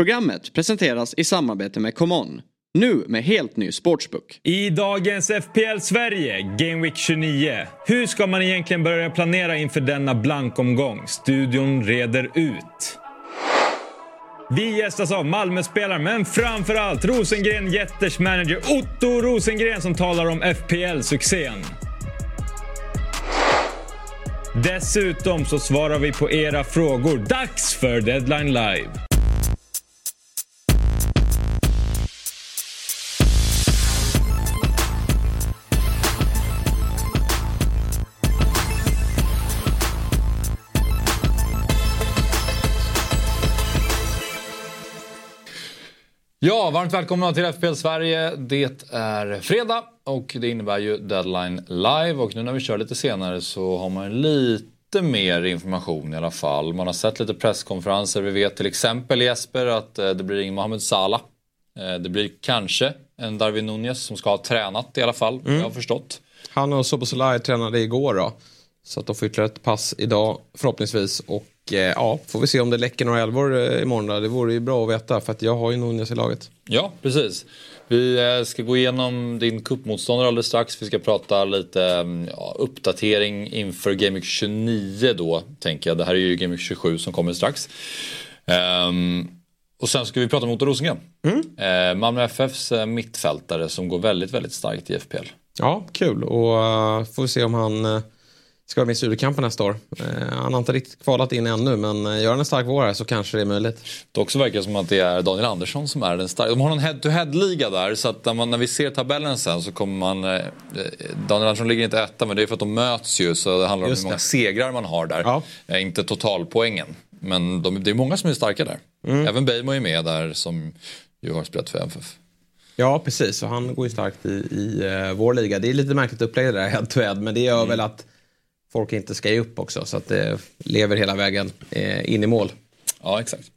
Programmet presenteras i samarbete med ComeOn. Nu med helt ny sportsbook. I dagens FPL Sverige, Game Week 29. Hur ska man egentligen börja planera inför denna blankomgång? Studion reder ut. Vi gästas av Malmöspelaren, men framförallt Rosengren Jätters manager Otto Rosengren som talar om FPL-succén. Dessutom så svarar vi på era frågor. Dags för Deadline Live! Ja, varmt välkomna till FPL Sverige. Det är fredag och det innebär ju deadline live och nu när vi kör lite senare så har man lite mer information i alla fall. Man har sett lite presskonferenser. Vi vet till exempel Jesper att eh, det blir ingen Mohamed Salah. Eh, det blir kanske en Darwin Nunez som ska ha tränat i alla fall, mm. jag har förstått. Han och Sobosolai tränade igår då. Så att de får ytterligare ett pass idag förhoppningsvis. Och ja, får vi se om det läcker några elvor eh, imorgon då. Det vore ju bra att veta för att jag har ju Nunez i laget. Ja, precis. Vi eh, ska gå igenom din kuppmotståndare alldeles strax. Vi ska prata lite mm, ja, uppdatering inför Game Week 29 då, tänker jag. Det här är ju Game Week 27 som kommer strax. Um, och sen ska vi prata mot Rosengren. Mm. Uh, Malmö FFs mittfältare som går väldigt, väldigt starkt i FPL. Ja, kul. Och uh, får vi se om han uh ska vara med i Studikampen nästa år. Eh, han har inte riktigt kvalat in ännu men eh, gör han en stark vår här så kanske det är möjligt. Det också verkar som att det är Daniel Andersson som är den starka. De har någon head-to-head-liga där så att när, man, när vi ser tabellen sen så kommer man... Eh, Daniel Andersson ligger inte etta men det är för att de möts ju så det handlar om hur många segrar man har där. Ja. Eh, inte totalpoängen. Men de, det är många som är starka där. Mm. Även Beijmo är med där som ju har spelat för MFF. Ja, precis. Och han går ju starkt i, i uh, vår liga. Det är lite märkligt upplägg det där head-to-head. Men det gör mm. väl att folk inte ska ge upp också. Så att det lever hela vägen eh, in i mål. Ja, exakt.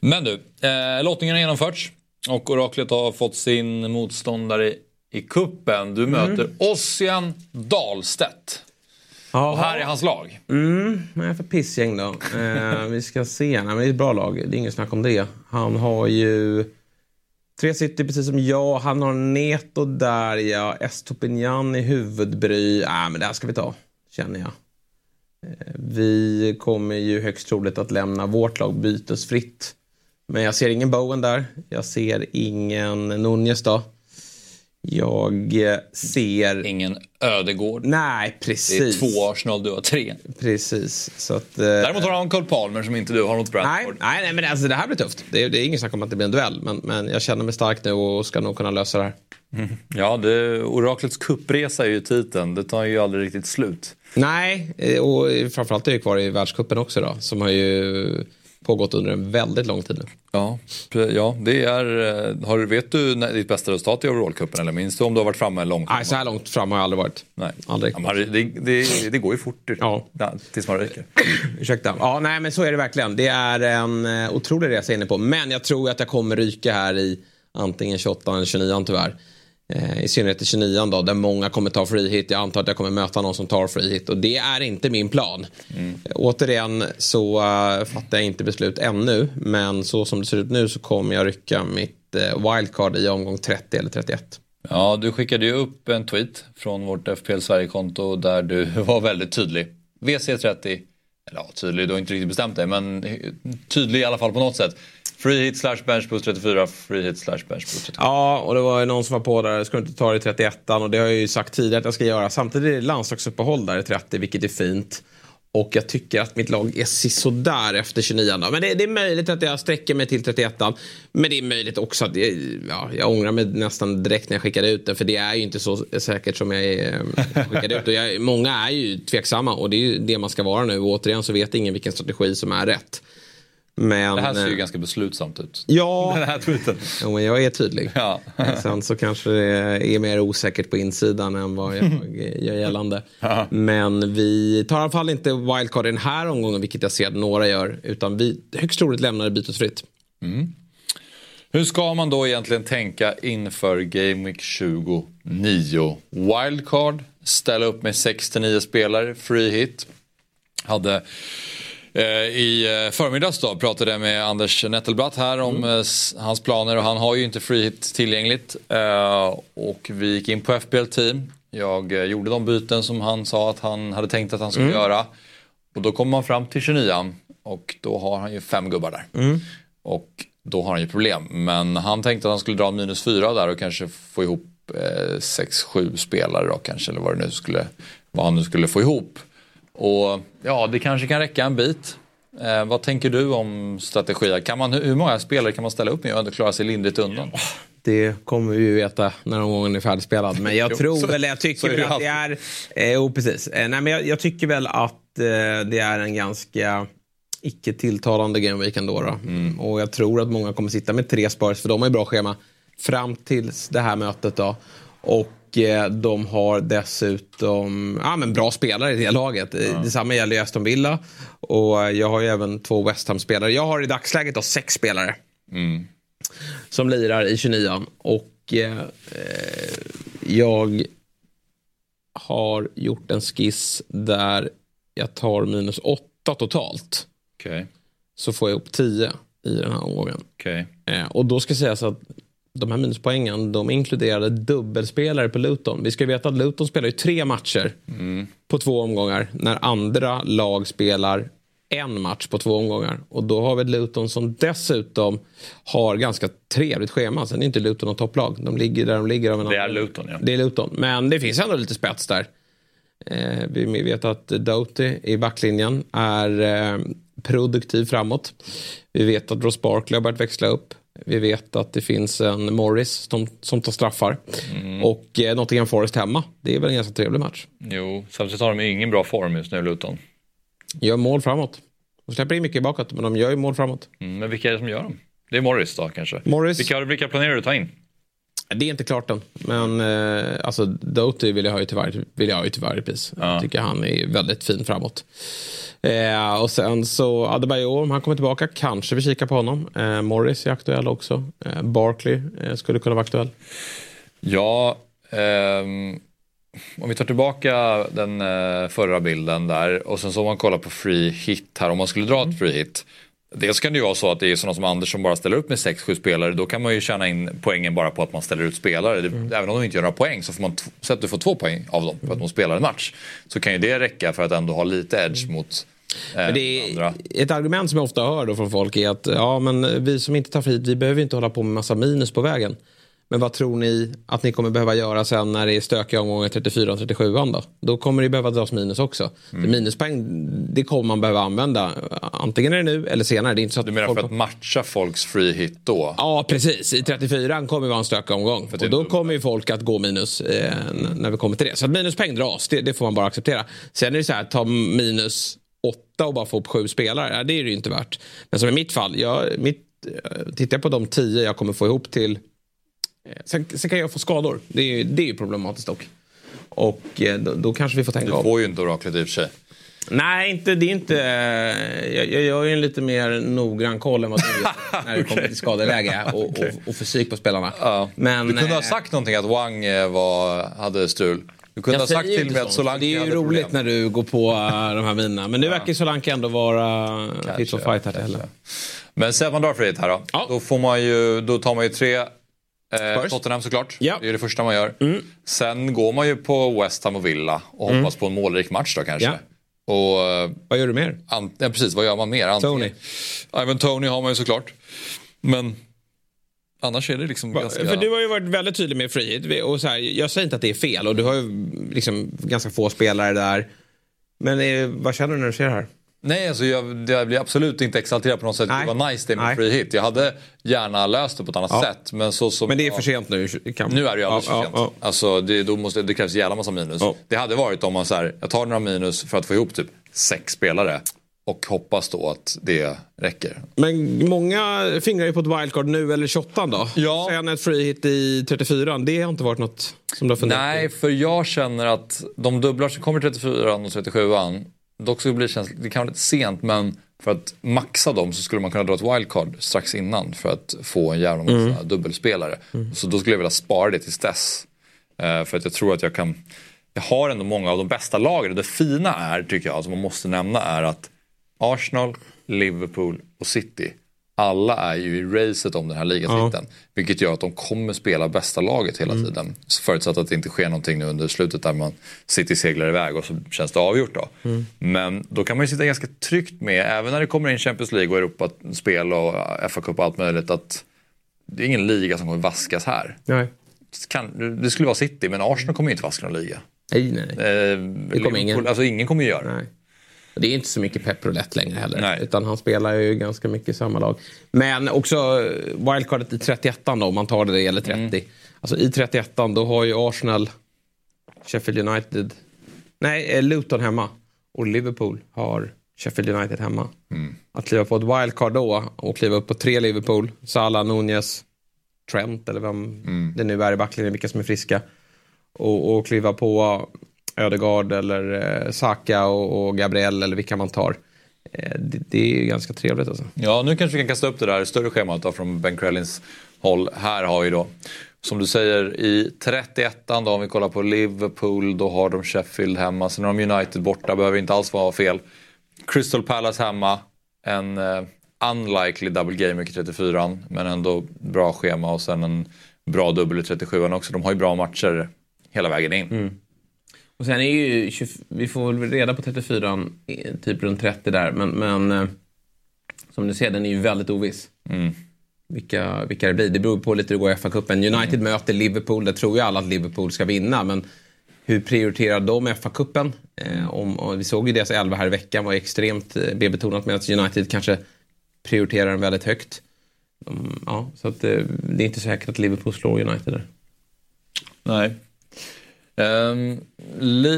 Men du, eh, lottningen har genomförts. Och Oraklet har fått sin motståndare i kuppen. Du mm. möter Ossian Dahlstedt. Och här är hans lag. Mm, vad är för pissgäng då? Eh, vi ska se. Nej, men det är ett bra lag. Det är inget snack om det. Han har ju tre city precis som jag. Han har Neto där ja. Estopinian i huvudbry. Nej, men det här ska vi ta känner jag. Eh, vi kommer ju högst troligt att lämna vårt lag bytesfritt. Men jag ser ingen Bowen där. Jag ser ingen Nunez då. Jag ser... Ingen Ödegård. Nej, precis. Det är två Arsenal, du har tre. Precis. Så att, eh... Däremot har han Cole Palmer som inte du har mot Brentford. Nej, nej, men alltså, det här blir tufft. Det är, det är ingen snack om att det blir en duell. Men, men jag känner mig stark nu och ska nog kunna lösa det här. Mm. Ja, det, Oraklets kuppresa är ju titeln. Det tar ju aldrig riktigt slut. Nej, eh, och framförallt är jag kvar i världskuppen också då. Som har ju pågått under en väldigt lång tid nu. Ja, ja det är... Eh, har, vet du ditt bästa resultat i overallcupen eller minns du om du har varit framme långt? Nej, så här långt fram har jag aldrig varit. Nej. Aldrig. Ja, det, det, det, går ju fort ja. tills man ryker. Ursäkta. Ja, nej men så är det verkligen. Det är en eh, otrolig resa inne på. Men jag tror att jag kommer ryka här i antingen 28 eller 29 tyvärr. Eh, I synnerhet i 29 då, där många kommer ta free hit. Jag antar att jag kommer möta någon som tar free hit och det är inte min plan. Mm. Återigen så uh, fattar jag inte beslut ännu. Men så som det ser ut nu så kommer jag rycka mitt uh, wildcard i omgång 30 eller 31. Ja, du skickade ju upp en tweet från vårt FPL Sverige-konto där du var väldigt tydlig. VC30, eller ja, tydlig, du har inte riktigt bestämt dig, men tydlig i alla fall på något sätt. Free hit slash benchboost 34, free hit slash benchboost 34. Ja, och det var ju någon som var på där, ska du inte ta det i 31 och det har jag ju sagt tidigare att jag ska göra. Samtidigt är det landslagsuppehåll där i 30, vilket är fint. Och jag tycker att mitt lag är sisådär efter 29 Men det, det, är möjligt att jag sträcker mig till 31 Men det är möjligt också att jag, ja, jag ångrar mig nästan direkt när jag skickade ut den. För det är ju inte så säkert som jag eh, skickade ut. Och jag, många är ju tveksamma och det är ju det man ska vara nu. Och återigen så vet ingen vilken strategi som är rätt. Men, det här ser ju eh, ganska beslutsamt ut. Ja, den här tweeten. Ja, men jag är tydlig. Ja. Sen så kanske det är mer osäkert på insidan än vad jag gör gällande. Men vi tar i alla fall inte wildcard i den här omgången, vilket jag ser att några gör. Utan vi högst troligt lämnar det bytesfritt. Mm. Hur ska man då egentligen tänka inför Game Week 29? Wildcard, ställa upp med 69 spelare, free hit. Hade Eh, I eh, förmiddags då pratade jag med Anders Nettelbratt här om mm. hans planer och han har ju inte free hit tillgängligt. Och vi gick in på FBL team. Jag gjorde de byten som han sa att han hade tänkt att han skulle mm. göra. Och då kommer man fram till 29 och då har han ju fem gubbar där. Mm. Och då har han ju problem. Men han tänkte att han skulle dra minus fyra där och kanske få ihop eh, sex, sju spelare då kanske. Eller vad, det nu skulle, vad han nu skulle få ihop. Och ja, det kanske kan räcka en bit. Eh, vad tänker du om strategier? Kan man, hur många spelare kan man ställa upp med och ändå klara sig lindrigt undan? Det kommer vi ju veta när omgången är färdigspelad. Men jag tror så, väl, jag tycker väl att det är... Eh, oh, precis. Eh, nej, men jag, jag, tycker väl att eh, det är en ganska icke tilltalande Game Week ändå. Då. Mm. Och jag tror att många kommer sitta med tre Spurs, för de har ju bra schema, fram tills det här mötet. Då. Och de har dessutom ja, men bra spelare i det laget. Ja. Detsamma gäller ju Aston Villa. Och jag har ju även två West Ham-spelare. Jag har i dagsläget då sex spelare. Mm. Som lirar i 29 Och eh, jag har gjort en skiss där jag tar minus åtta totalt. Okay. Så får jag upp 10 i den här omgången. Okay. Eh, och då ska sägas att de här minuspoängen de inkluderade dubbelspelare på Luton. Vi ska veta att Luton spelar ju tre matcher mm. på två omgångar när andra lag spelar en match på två omgångar. Och då har vi Luton som dessutom har ganska trevligt schema. Sen är inte Luton något topplag. De ligger där de ligger. Av en det är Luton ja. Det är Luton. Men det finns ändå lite spets där. Eh, vi vet att Doughty i backlinjen är eh, produktiv framåt. Vi vet att Ross Barkley har börjat växla upp. Vi vet att det finns en Morris som, som tar straffar. Mm. Och eh, Nottingham Forest hemma. Det är väl en ganska trevlig match. Jo, samtidigt har de ingen bra form just nu, Luton. Gör mål framåt. De släpper in mycket bakåt, men de gör ju mål framåt. Mm, men vilka är det som gör dem? Det är Morris då kanske? Morris. Vilka, vilka planerar du att ta in? Det är inte klart än. Men eh, alltså, Doty vill jag ha ju till varje, vill jag ha till varje pris. Ja. Jag tycker han är väldigt fin framåt. Eh, och sen så Adebayor, om han kommer tillbaka, kanske vi kikar på honom. Eh, Morris är aktuell också. Eh, Barkley eh, skulle kunna vara aktuell. Ja, ehm, om vi tar tillbaka den eh, förra bilden där och sen så om man kollar på free hit här, om man skulle dra ett mm. free hit. Dels kan det ju vara så att det är sådana som Anders som bara ställer upp med 6-7 spelare. Då kan man ju tjäna in poängen bara på att man ställer ut spelare. Mm. Även om de inte gör några poäng så får man, så att du får två poäng av dem för att de spelar en match. Så kan ju det räcka för att ändå ha lite edge mm. mot men det är ett argument som jag ofta hör då från folk är att ja, men vi som inte tar frit, vi behöver inte hålla på med massa minus på vägen. Men vad tror ni att ni kommer behöva göra sen när det är stökiga omgångar 34 och 37 då? Då kommer det behöva dras minus också. Mm. Minuspoäng, det kommer man behöva använda. Antingen är det nu eller senare. Det är inte så att du menar folk... för att matcha folks free hit då? Ja, precis. I 34 kommer det vara en stökig omgång. Och då kommer ju folk att gå minus eh, när vi kommer till det. Så att minuspoäng dras, det, det, får man bara acceptera. Sen är det så här, ta minus åtta och bara få upp sju spelare. det är det ju inte värt. Men som i mitt fall, jag, mitt, eh, tittar jag på de tio jag kommer få ihop till Eh, sen, sen, kan jag få skador. Det är, det är ju problematiskt dock. Och eh, då, då, kanske vi får tänka om. Du får ju inte oraklet i och för sig. Nej, inte, det är inte... Jag, jag gör ju en lite mer noggrann koll än vad du gör när det kommer till skadeläge och, okay. och, och, fysik på spelarna. Ja. Men, du kunde ha sagt någonting att Wang var, hade strul. Du kunde ha sagt till mig att Solanke Det är ju roligt problem. när du går på de här vinerna. Men nu ja. verkar Solanke ändå vara fit for fight här. Men säg att man drar frihet här då. Ja. Då, får man ju, då tar man ju tre Eh, Tottenham såklart. Ja. Det är det första man gör. Mm. Sen går man ju på West Ham och Villa och mm. hoppas på en målrik match då kanske. Ja. Och, eh, vad gör du mer? ja, precis, vad gör man mer? Antingen, Tony. Ivan Tony har man ju såklart. Men annars är det liksom ganska... För du har ju varit väldigt tydlig med frihet. Och så här, jag säger inte att det är fel och du har ju liksom ganska få spelare där. Men eh, vad känner du när du ser det här? Nej, alltså jag, jag blir absolut inte exalterad på något sätt. Nej. Det var nice det med Nej. free hit. Jag hade gärna löst det på ett annat ja. sätt. Men, så som, men det är för sent nu. Kan... Nu är det ju alldeles ja, för sent. Ja, alltså, det, då måste, det krävs jävla massa minus. Det hade varit om man så här, jag tar några minus för att få ihop typ sex spelare. Och hoppas då att det räcker. Men många fingrar ju på ett wildcard nu eller 28 då. Ja. Sen ett free hit i 34. Det har inte varit något som du har funderat Nej, för jag känner att de dubblar som kommer 34 och 37 Dock så blir det, det kan vara lite sent men för att maxa dem så skulle man kunna dra ett wildcard strax innan för att få en jävla massa mm. dubbelspelare. Mm. Så då skulle jag vilja spara det tills dess. Uh, för att jag tror att jag kan, jag har ändå många av de bästa lagen. Det fina är, tycker jag, som man måste nämna är att Arsenal, Liverpool och City. Alla är ju i racet om den här ligatiteln. Ja. Vilket gör att de kommer spela bästa laget hela mm. tiden. Förutsatt att det inte sker någonting nu under slutet där man City seglar iväg och så känns det avgjort då. Mm. Men då kan man ju sitta ganska tryggt med, även när det kommer in Champions League och Europaspel och FA-cup och allt möjligt, att det är ingen liga som kommer vaskas här. Nej. Det skulle vara City, men Arsenal kommer ju inte vaska någon liga. Nej, nej. Eh, det kommer ingen. Alltså ingen kommer ju göra det. Det är inte så mycket Pep Roulette längre heller. Nej. Utan han spelar ju ganska mycket i samma lag. Men också eh, wildcardet i 31 då, om man tar det, det eller 30. Mm. Alltså i 31 då har ju Arsenal, Sheffield United, nej eh, Luton hemma. Och Liverpool har Sheffield United hemma. Mm. Att kliva på ett wildcard då och kliva upp på tre Liverpool, Salah, Nunez, Trent eller vem mm. det nu är i backlinjen, vilka som är friska. Och, och kliva på Ödegard eller eh, Saka och, och Gabriel eller vilka man tar. Eh, det, det, är ganska trevligt alltså. Ja, nu kanske vi kan kasta upp det där större schemat då, från Ben Krellins håll. Här har vi då, som du säger, i 31 då om vi kollar på Liverpool, då har de Sheffield hemma. Sen har de United borta, behöver inte alls vara fel. Crystal Palace hemma, en uh, unlikely double game i 34 men ändå bra schema och sen en bra dubbel i 37 också. De har ju bra matcher hela vägen in. Mm. Och sen är ju, 20, vi får väl reda på 34 typ runt 30 där, men, men eh, som du ser, den är ju väldigt oviss. Mm. Vilka, vilka det blir. Det beror på lite hur det går i FA-cupen. United mm. möter Liverpool, det tror ju alla att Liverpool ska vinna, men hur prioriterar de FA-cupen? Eh, vi såg ju deras elva här i veckan var extremt eh, B-betonat medan United kanske prioriterar den väldigt högt. Um, ja, så att, eh, det är inte säkert att Liverpool slår United där. Nej, Um,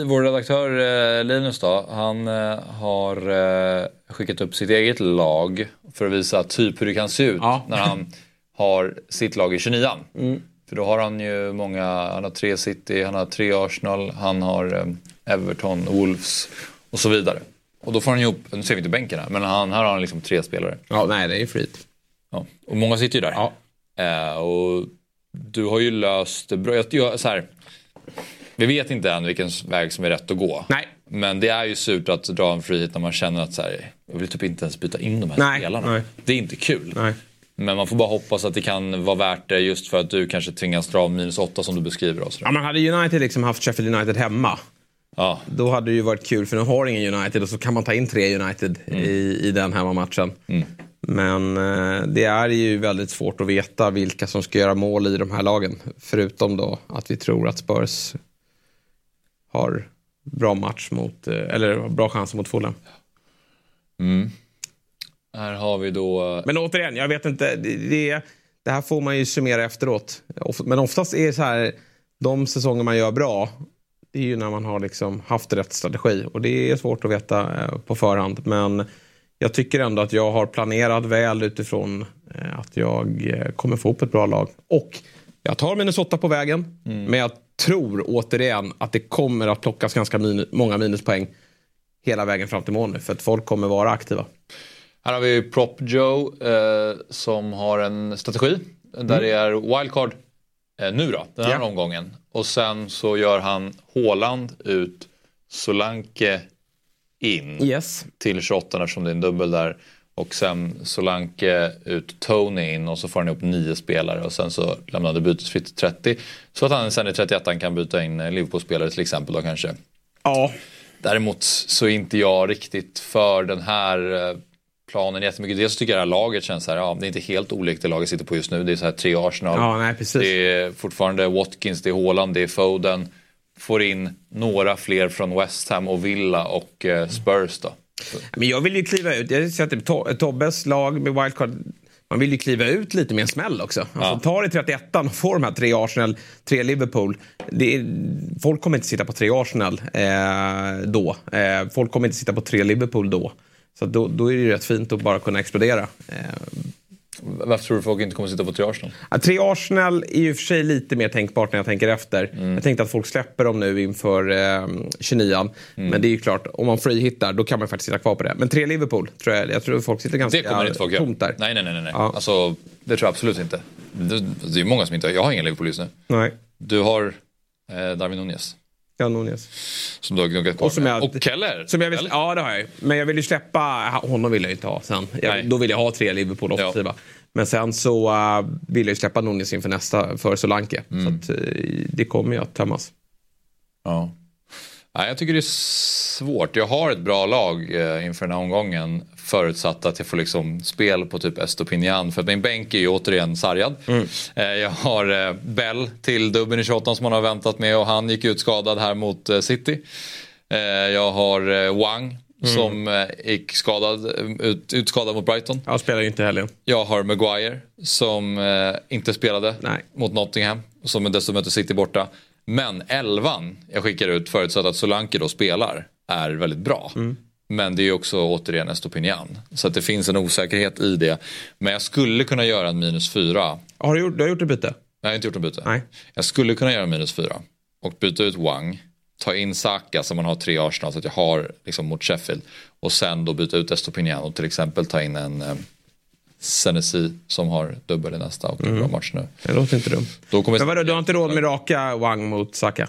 vår redaktör uh, Linus då, han uh, har uh, skickat upp sitt eget lag för att visa typ hur det kan se ut ja. när han har sitt lag i 29 mm. För då har han ju många, han har tre City, han har tre Arsenal, han har um, Everton, Wolves och så vidare. Och då får han ihop, nu ser vi inte bänken här, men han, här har han liksom tre spelare. Ja, nej det är ju fritt. Ja. Och många sitter ju där. Ja. och du har ju löst det bra. Jag, jag, så här, vi vet inte än vilken väg som är rätt att gå. Nej. Men det är ju surt att dra en frihet när man känner att så här, jag vill typ inte ens byta in de här nej, spelarna. Nej. Det är inte kul. Nej. Men man får bara hoppas att det kan vara värt det just för att du kanske tvingas dra minus åtta som du beskriver. Och ja, men hade United liksom haft Sheffield United hemma. Ja. Då hade det ju varit kul för nu har ingen United och så kan man ta in tre United mm. i, i den hemmamatchen. Mm. Men eh, det är ju väldigt svårt att veta vilka som ska göra mål i de här lagen. Förutom då att vi tror att Spurs har bra match mot, eh, eller bra chanser mot Fulham. Mm. Här har vi då... Men återigen, jag vet inte. Det, det, här får man ju summera efteråt. Men oftast är det så här, de säsonger man gör bra, det är ju när man har liksom haft rätt strategi. Och det är svårt att veta eh, på förhand. Men jag tycker ändå att jag har planerat väl utifrån eh, att jag kommer få upp ett bra lag. Och jag tar Minnesota på vägen, mm. men jag tror återigen att det kommer att plockas ganska min många minuspoäng hela vägen fram till mål nu, för att folk kommer vara aktiva. Här har vi Prop Joe eh, som har en strategi där mm. det är wildcard eh, nu då, den här yeah. omgången. Och sen så gör han Håland ut Solanke in yes. till 28 eftersom det är en dubbel där. Och sen Solanke ut Tony in och så får han ihop nio spelare och sen så lämnar han bytesfritt till 30. Så att han sen i 31 kan byta in Liverpool-spelare till exempel då kanske. Ja. Däremot så är inte jag riktigt för den här eh, planen jättemycket. Dels tycker jag det här laget känns så här, ja det är inte helt olikt det laget sitter på just nu. Det är så här tre Arsenal. Ja, nej, precis. Det är fortfarande Watkins, det är Haaland, det är Foden. Får in några fler från West Ham och Villa och eh, Spurs då. Men jag vill ju kliva ut. Jag ser att Tobbes lag med wildcard man vill ju kliva ut lite med en smäll också. Alltså, ja. Ta det 31 och få de här tre Arsenal, tre Liverpool. Är, folk kommer inte sitta på tre Arsenal eh, då. Eh, folk kommer inte sitta på tre Liverpool då. Så då, då är det ju rätt fint att bara kunna explodera. Eh, varför tror du folk inte kommer sitta på tre Arsenal? Ja, tre Arsenal är ju för sig lite mer tänkbart när jag tänker efter. Mm. Jag tänkte att folk släpper dem nu inför eh, 29 mm. Men det är ju klart, om man freehittar då kan man faktiskt sitta kvar på det. Men tre Liverpool, tror jag, jag tror folk sitter ganska det kommer inte folk tomt där. Nej, nej, nej. nej. Ja. Alltså, det tror jag absolut inte. Det, det är många som inte har, jag har ingen Liverpool just nu. Nej. Du har eh, Darwin Nunez. Ja, Nunez. Som du har gnuggat kvar Och som med. jag- Och Keller. Som jag vill, ja, det har jag. Men jag vill ju släppa... Honom vill jag ju inte ha sen. Jag, då vill jag ha tre Liverpool offensiva. Men sen så uh, vill jag ju släppa Nunez inför nästa för Solanke. Mm. Så att, uh, det kommer ju att tömmas. Ja. Nej, jag tycker det är svårt. Jag har ett bra lag eh, inför den här omgången. Förutsatt att jag får liksom spel på typ Estopinian. För min bänk är ju återigen sargad. Eh, jag har eh, Bell till dubben i 28 som man har väntat med och han gick ut skadad här mot eh, City. Jag har Wang som eh, gick skadad, ut, utskadad mot Brighton. Jag spelar inte helgen. Jag har Maguire som eh, inte spelade Nej. mot Nottingham. Som dessutom möter City borta. Men elvan jag skickar ut förutsatt att Solanke då spelar är väldigt bra. Men det är ju också återigen Estopinian. Så att det finns en osäkerhet i det. Men jag skulle kunna göra en minus fyra. Har du gjort, du har gjort ett byte? Jag har inte gjort en byte. Nej. Jag skulle kunna göra en minus fyra. Och byta ut Wang. Ta in Saka så man har tre Arsenal så att jag har liksom mot Sheffield. Och sen då byta ut Estopinian och till exempel ta in en eh, Senesi som har dubbel i nästa och en bra match nu. Det låter inte dumt. Då kommer Men vadå, du har inte råd med raka Wang mot Saka?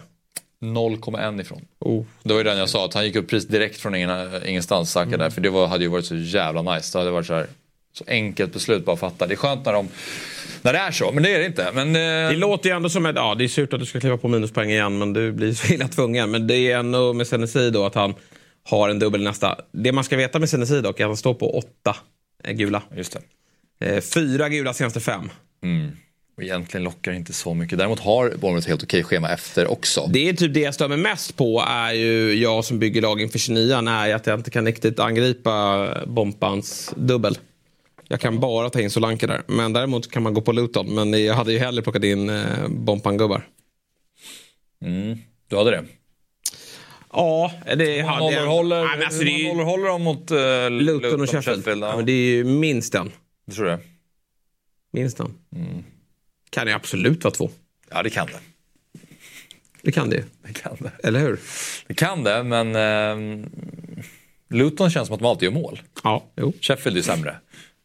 0,1 ifrån. Oh. Det var ju den jag sa, att han gick upp pris direkt från ingen, ingenstans, Saka där. För det var, hade ju varit så jävla nice. Det hade varit så, här, så enkelt beslut bara att fatta. Det är skönt när, de, när det är så, men det är det inte. Men, eh, Det låter ju ändå som att ja, det är surt att du ska kliva på minuspoäng igen men du blir så illa tvungen. Men det är ändå med Senesi då att han har en dubbel nästa. Det man ska veta med Senesi dock är att han står på åtta gula. Just det. Eh, fyra gula senaste fem. Och egentligen lockar det inte så mycket. Däremot har Bournemouth helt okej schema efter också. Det är typ det jag stör mig mest på är ju jag som bygger lag inför 29 är att jag inte kan riktigt angripa Bompans dubbel. Jag kan bara ta in Solanke där. Men däremot kan man gå på Luton. Men jag hade ju hellre plockat in eh, Bompan-gubbar. Du hade det? Ja, det hade jag. håller, Nej, men alltså, det hur många nollor håller de mot uh, Luton och Sheffield. Ja, det är ju minst en. Du tror det? Minst en. Kan det absolut vara två. Ja, det kan det. Det kan det. Det kan det. Eller hur? Det kan det, men eh, Luton känns som att de alltid gör mål. Ja, jo. Sheffield är sämre.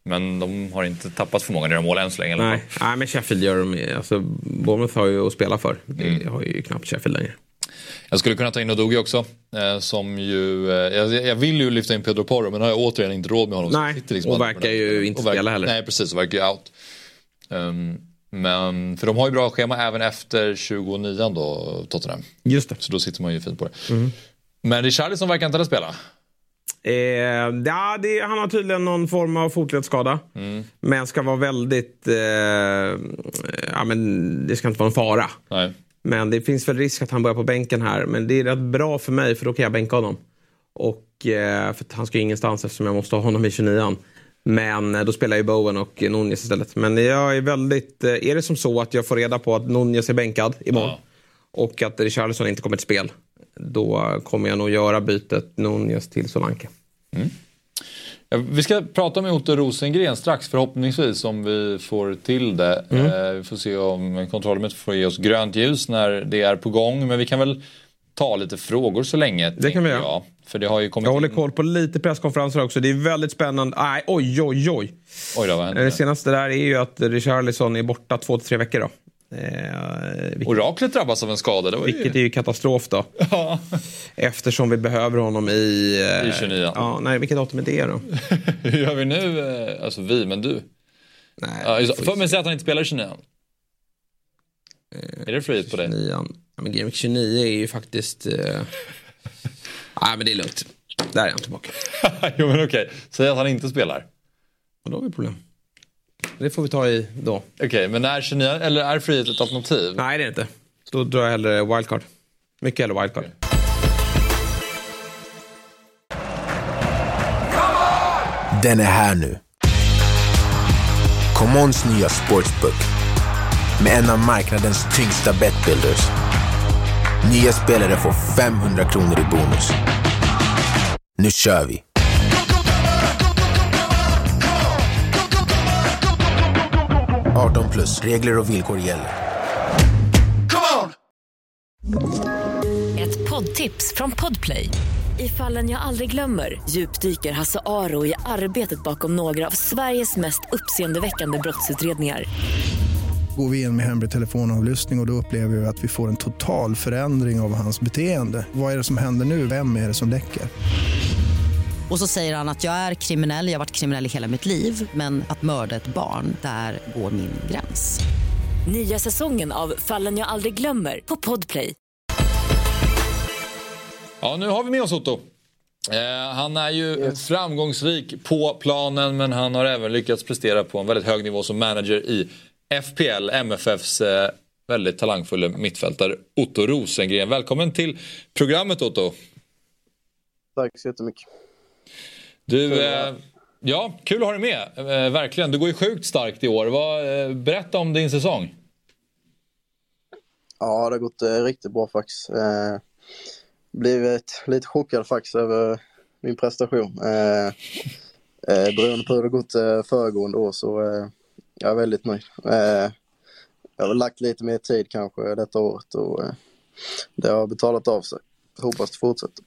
Men de har inte tappat för många att göra mål än så länge. Nej. Nej men Sheffield gör de. Alltså, Bournemouth har ju att spela för. Det har ju knappt Sheffield längre. Jag skulle kunna ta in Odogi också. Eh, som ju, eh, jag, jag vill ju lyfta in Pedro Porro men har jag återigen inte råd med honom. Nej, liksom och verkar ju inte Och verkar- spela heller. Nej precis, och verkar ju out. Ehm, men, för de har ju bra schema även efter 29 då, Tottenham. Just det. Så då sitter man ju fint på det. Men Richarlison verkar inte heller spela. Eh, ja, det, han har tydligen någon form av fotledsskada. Men ska vara väldigt... Eh, ja, men det ska inte vara en fara. Nej. Men det finns väl risk att han börjar på bänken här. Men det är rätt bra för mig för då kan jag bänka honom. Och, eh, för han ska ju ingenstans eftersom jag måste ha honom i 29 Men eh, då spelar ju Bowen och Nunez istället. Men jag är väldigt... Eh, är det som så att jag får reda på att Nunez är bänkad imorgon Ja. och att Richarlison inte kommer till spel. Då kommer jag nog göra bytet Nunez till Solanke. Ja, Vi ska prata med Otto Rosengren strax förhoppningsvis om vi får till det. Mm. Eh, vi får se om kontrollrummet får ge oss grönt ljus när det är på gång. Men vi kan väl ta lite frågor så länge. Det kan vi göra. Jag. För det har ju kommit Jag håller in... koll på lite presskonferenser också. Det är väldigt spännande. Nej, oj, oj, oj. Oj då, vad hände? Det senaste där är ju att Richarlison är borta två till tre veckor. Då. Eh, vilket, Oraklet drabbas av en skada. Det var ju... vilket är ju katastrof då. Eftersom vi behöver honom i... eh, I 29. Ja, nej, vilket datum är det då? Hur gör vi nu? eh, Alltså vi, men du. Nej, Ja, just, för, ju men se. säg att han inte spelar i 29. Är det frihet på det? 29. Ja, men Game Week 29 är ju faktiskt... Eh... nej, men det är lugnt. Där är han tillbaka. jo men okej, säg att han inte spelar. Och då har vi problem. Det får vi ta i då. Okej, men är 29, eller är frihet ett alternativ? Nej, det är det inte. Då drar jag hellre wildcard. Mycket hellre wildcard. Den är här nu. Commons nya sportsbook med en av marknadens tyngsta betbuilders. Nya spelare får 500 kronor i bonus. Nu kör vi! –18 plus. Regler och villkor gäller. Ett poddtips från Podplay. I fallen jag aldrig glömmer djupdyker Hasse Aro i arbetet bakom några av Sveriges mest uppseendeväckande brottsutredningar. Går vi in med hemlig telefonavlyssning och, och då upplever vi att vi får en total förändring av hans beteende. Vad är det som händer nu? Vem är det som läcker? Och så säger han att jag är kriminell, jag har varit kriminell i hela mitt liv men att mörda ett barn, där går min gräns. Nya säsongen av Fallen jag aldrig glömmer på Podplay. Ja, nu har vi med oss Otto. Eh, han är ju yes. framgångsrik på planen men han har även lyckats prestera på en väldigt hög nivå som manager i FPL, MFFs eh, väldigt talangfulla mittfältare Otto Rosengren. Välkommen till programmet Otto. Tack så jättemycket. Du, eh, ja, kul att ha dig med. Eh, verkligen. Du går ju sjukt starkt i år. Vad, eh, berätta om din säsong. Ja, det har gått eh, riktigt bra faktiskt. Eh, blivit lite chockad faktiskt över min prestation. Eh, beroende på hur det gått föregående år så jag är väldigt nöjd. Eh, jag har lagt lite mer tid kanske detta året och eh, det har betalat av sig. Hoppas det fortsätter.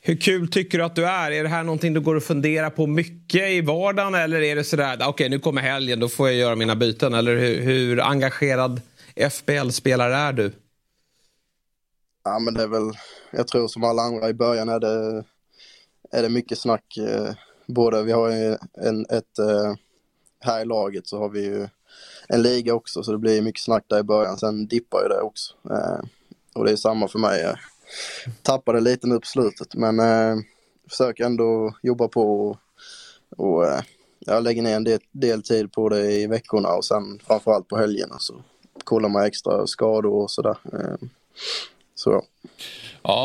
Hur kul tycker du att du är? Är det här någonting du går och funderar på mycket i vardagen eller är det sådär, okej okay, nu kommer helgen, då får jag göra mina byten? Eller hur, hur engagerad FBL-spelare är du? Ja men det är väl, jag tror som alla andra i början är det, är det mycket snack. Eh, både, vi har en, ett, eh, här i laget så har vi ju en liga också så det blir mycket snack där i början. Sen dippar ju det också. Eh, och det är samma för mig. Jag tappade lite nu på slutet men eh, försöker ändå jobba på och, och eh, jag lägger ner en del, del, tid på det i veckorna och sen framförallt på helgerna så kollar man extra skador och sådär. Eh, så. Ja,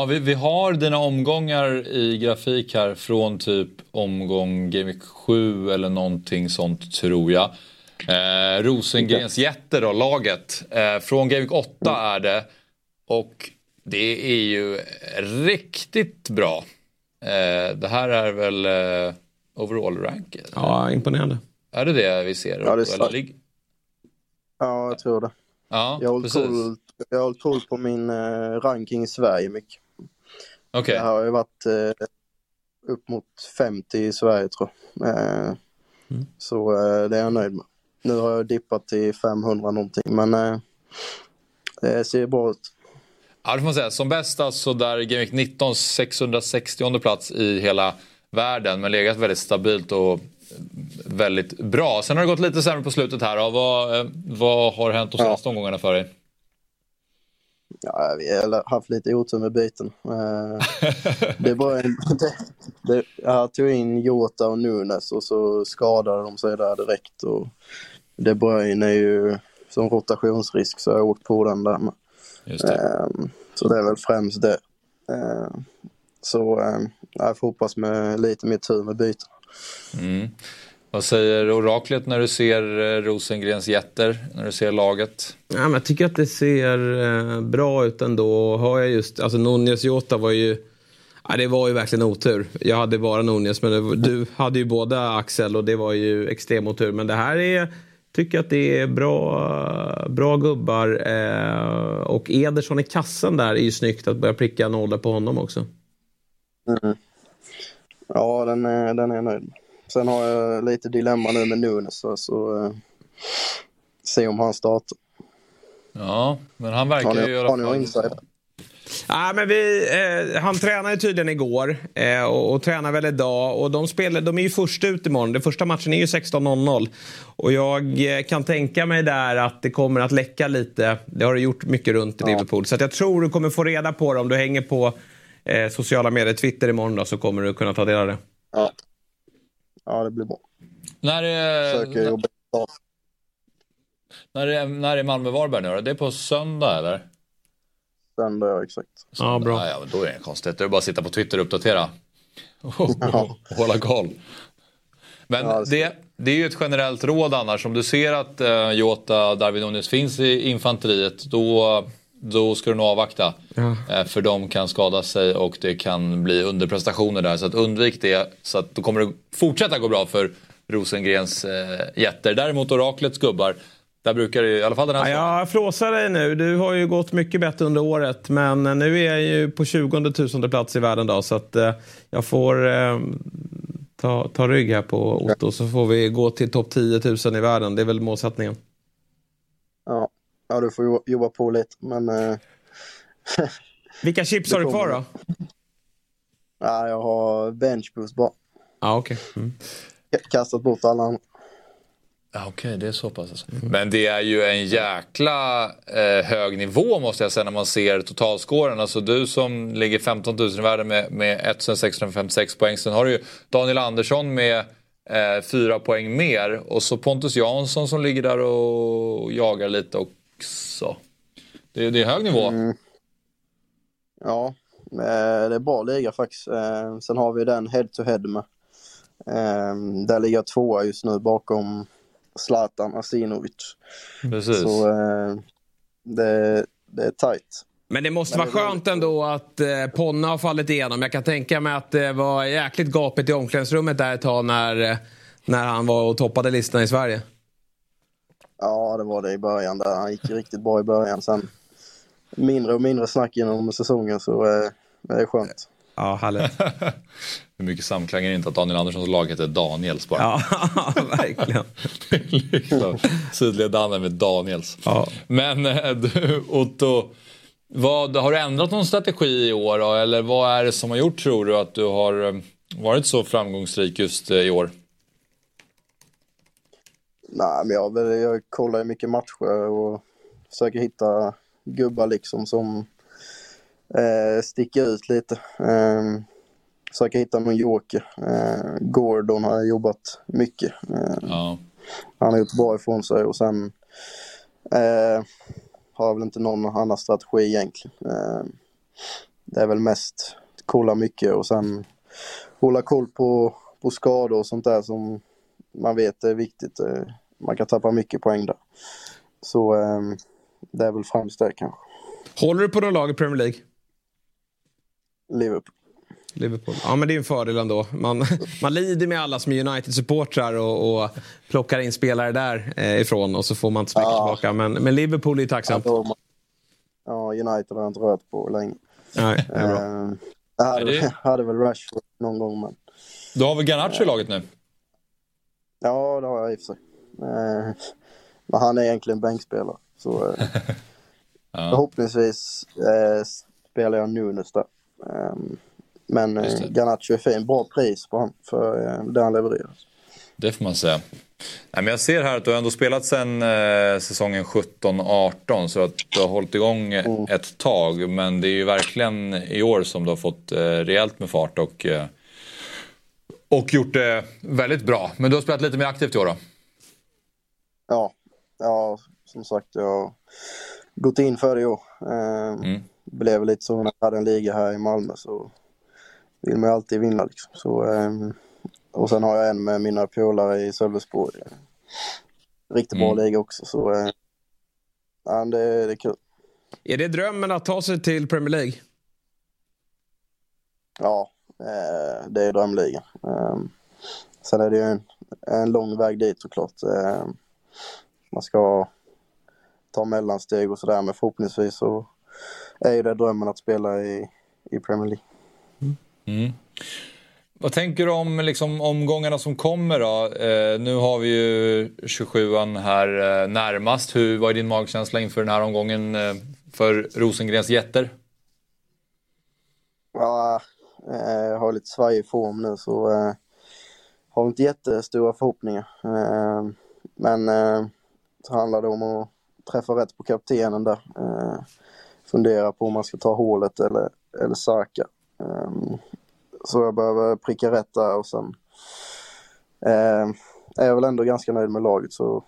vi, vi har dina omgångar i grafik här från typ omgång Game 7 eller någonting sånt tror jag. Eh, Rosengrens jätter då, laget. Eh, från Game 8 mm. är det. Och det är ju riktigt bra. Eh, det här är väl eh, overall rank? Ja, imponerande. Är det det vi ser? Ja, det är ja jag tror det. Ja, jag, har precis. koll, jag har koll på min eh, ranking i Sverige mycket. Okej. Okay. Jag har ju varit eh, upp mot 50 i Sverige tror jag. Eh, mm. Så eh, det är jag nöjd med. Nu har jag dippat till 500 någonting men eh, det ser bra ut. Ja, det får man säga. Som bäst alltså där Game 19 660 plats i hela världen men legat väldigt stabilt och väldigt bra. Sen har det gått lite sämre på slutet här. Vad, eh, vad har hänt de senaste ja. omgångarna för dig? Ja, vi har haft lite otur med byten. Eh, det var en, det, det, jag tog in Jota och Nunes och så skadade de sig där direkt. Och De Bruyne är ju som rotationsrisk så jag har åkt på den där. Med. Det. Ehm, så det är väl främst det. Ehm, så ehm, jag får hoppas med lite mer tur med byten. Mm. Vad säger oraklet när du ser eh, Rosengrens jätter, när du ser laget? Ja, men jag tycker att det ser eh, bra ut ändå. Har jag just, alltså Nunez Jota var ju Ja, det var ju verkligen otur. Jag hade bara Nunez, men det, du hade ju båda Axel och det var ju extrem otur. Men det här är Tycker att det är bra, bra gubbar. Eh, och Ederson i kassen där är ju snyggt att börja pricka nollor på honom också. Mm. Ja, den är, den är jag nöjd med. Sen har jag lite dilemma nu med Nunes, så, så eh, se om han startar. Ja, men han verkar ju i alla fall... Ja, men vi, eh, han tränade tydligen igår eh, och, och tränar väl idag. Och de, spelar, de är ju först ut imorgon. Den första matchen är ju 16.00. Och jag eh, kan tänka mig där att det kommer att läcka lite. Det har det gjort mycket runt i ja. Liverpool. Så jag tror du kommer få reda på det om du hänger på eh, sociala medier, Twitter imorgon då, så kommer du kunna ta del av det. Ja, ja det blir bra. När är, när, när är, när är Malmö-Varberg nu då? Det är på söndag eller? Söndag, ja exakt. Ja, bra. Ja, men då är det konstigt. Det är bara att sitta på Twitter och uppdatera. Och hålla koll. Men ja, det, det är ju ett generellt råd annars. Om du ser att uh, Jota Darwin Nunes finns i infanteriet då, då ska du nog avvakta. Ja. Uh, för de kan skada sig och det kan bli underprestationer där. Så att undvik det. Så att då kommer det fortsätta gå bra för Rosengrens uh, jätter. Däremot Oraklets gubbar där brukar det i alla fall den här ja, Jag flåsar dig nu. Du har ju gått mycket bättre under året. Men nu är jag ju på 20 tusende plats i världen då. Så att eh, jag får eh, ta, ta rygg här på Otto. Så får vi gå till topp 10 000 i världen. Det är väl målsättningen. Ja, ja du får jo- jobba på lite, men... Eh, Vilka chips har du kvar då? ja, jag har benchboost bara. Ja, okej. Mm. Kastat bort alla andra. Ja, Okej, det är så pass alltså. Men det är ju en jäkla eh, hög nivå måste jag säga när man ser totalscoren. Alltså du som ligger 15 000 i världen med, med 1656 poäng. Sen har du ju Daniel Andersson med eh, fyra poäng mer. Och så Pontus Jansson som ligger där och jagar lite också. Det, det är hög nivå. Mm. Ja, eh, det är bra liga faktiskt. Eh, Sen har vi den head to head med. Eh, Där ligger jag tvåa just nu bakom Zlatan Asinovic. Precis. Så eh, det, det är tight. Men det måste Men vara skönt ändå att eh, Ponna har fallit igenom. Jag kan tänka mig att det var jäkligt gapigt i omklädningsrummet där ett tag när, när han var och toppade listan i Sverige. Ja, det var det i början där. Han gick riktigt bra i början. Sen mindre och mindre snack genom säsongen så eh, det är skönt. Ja, härligt. Hur mycket samklang är det inte att Daniel Anderssons lag heter Daniels bara? Ja, verkligen. liksom, sydliga Danne med Daniels. Ja. Men eh, du Otto, vad, har du ändrat någon strategi i år då? Eller vad är det som har gjort tror du att du har eh, varit så framgångsrik just eh, i år? Nej, men jag, jag kollar ju mycket matcher och försöker hitta gubbar liksom som eh, sticker ut lite. Eh, försöker hitta någon joker. Eh, Gordon har jag jobbat mycket. Eh, Ja. han har gjort bra ifrån sig och sen eh, har jag väl inte någon annan strategi egentligen. Eh, det är väl mest kolla mycket och sen hålla koll på, på skador och sånt där som man vet är viktigt. Man kan tappa mycket poäng där. Så eh, det är väl främst det kanske. Håller du på någon lag i Premier League? Liverpool. Liverpool. Ja, men det är en fördel ändå. Man, man lider med alla som är United-supportrar och, och plockar in spelare där eh, ifrån och så får man inte så mycket Ja. tillbaka. Men, men Liverpool är tacksamt. Ja, Ja, United har jag inte rört på länge. Nej, det är bra. Eh, jag hade, Är det- hade väl Rashford någon gång men Du har väl Garnacho i laget nu? Ja, det har jag i och för sig. Eh, men han är egentligen bänkspelare. Så eh, Ja. förhoppningsvis eh, spelar jag Nunes där. Eh, men eh. Garnacho är fin. Bra pris på honom för eh, det han levererar. Det får man säga. Nej, men jag ser här att du har ändå spelat sedan eh, säsongen 17-18 så att du har hållit igång ett tag. Men det är ju verkligen i år som du har fått eh, rejält med fart och, eh, och gjort det väldigt bra. Men du har spelat lite mer aktivt i år då? Ja, ja, som sagt jag har gått in för det i år. Eh, Mm. Blev lite så när jag hade en liga här i Malmö så vill man ju alltid vinna liksom. Så, eh, och sen har jag en med mina polare i Sölvesborg. Riktigt bra Mm. liga också så eh, ja, det, det är kul. Är det drömmen att ta sig till Premier League? Ja, eh, det är drömligan. Eh, sen är det ju en, en lång väg dit såklart. Eh, man ska ta mellansteg och sådär men förhoppningsvis så är ju det drömmen att spela i, i Premier League. Mm. Vad tänker du om liksom, omgångarna som kommer då? Eh, nu har vi ju 27an här eh, närmast. Hur, vad är din magkänsla inför den här omgången eh, för Rosengrens jätter? Ja, eh, jag har lite svajig form nu så eh, har inte jättestora förhoppningar. Men eh, så handlar det om att träffa rätt på kaptenen där. Eh, fundera på om man ska ta hålet eller, eller Saka. Eh, så jag behöver pricka rätt där och sen eh, är jag väl ändå ganska nöjd med laget så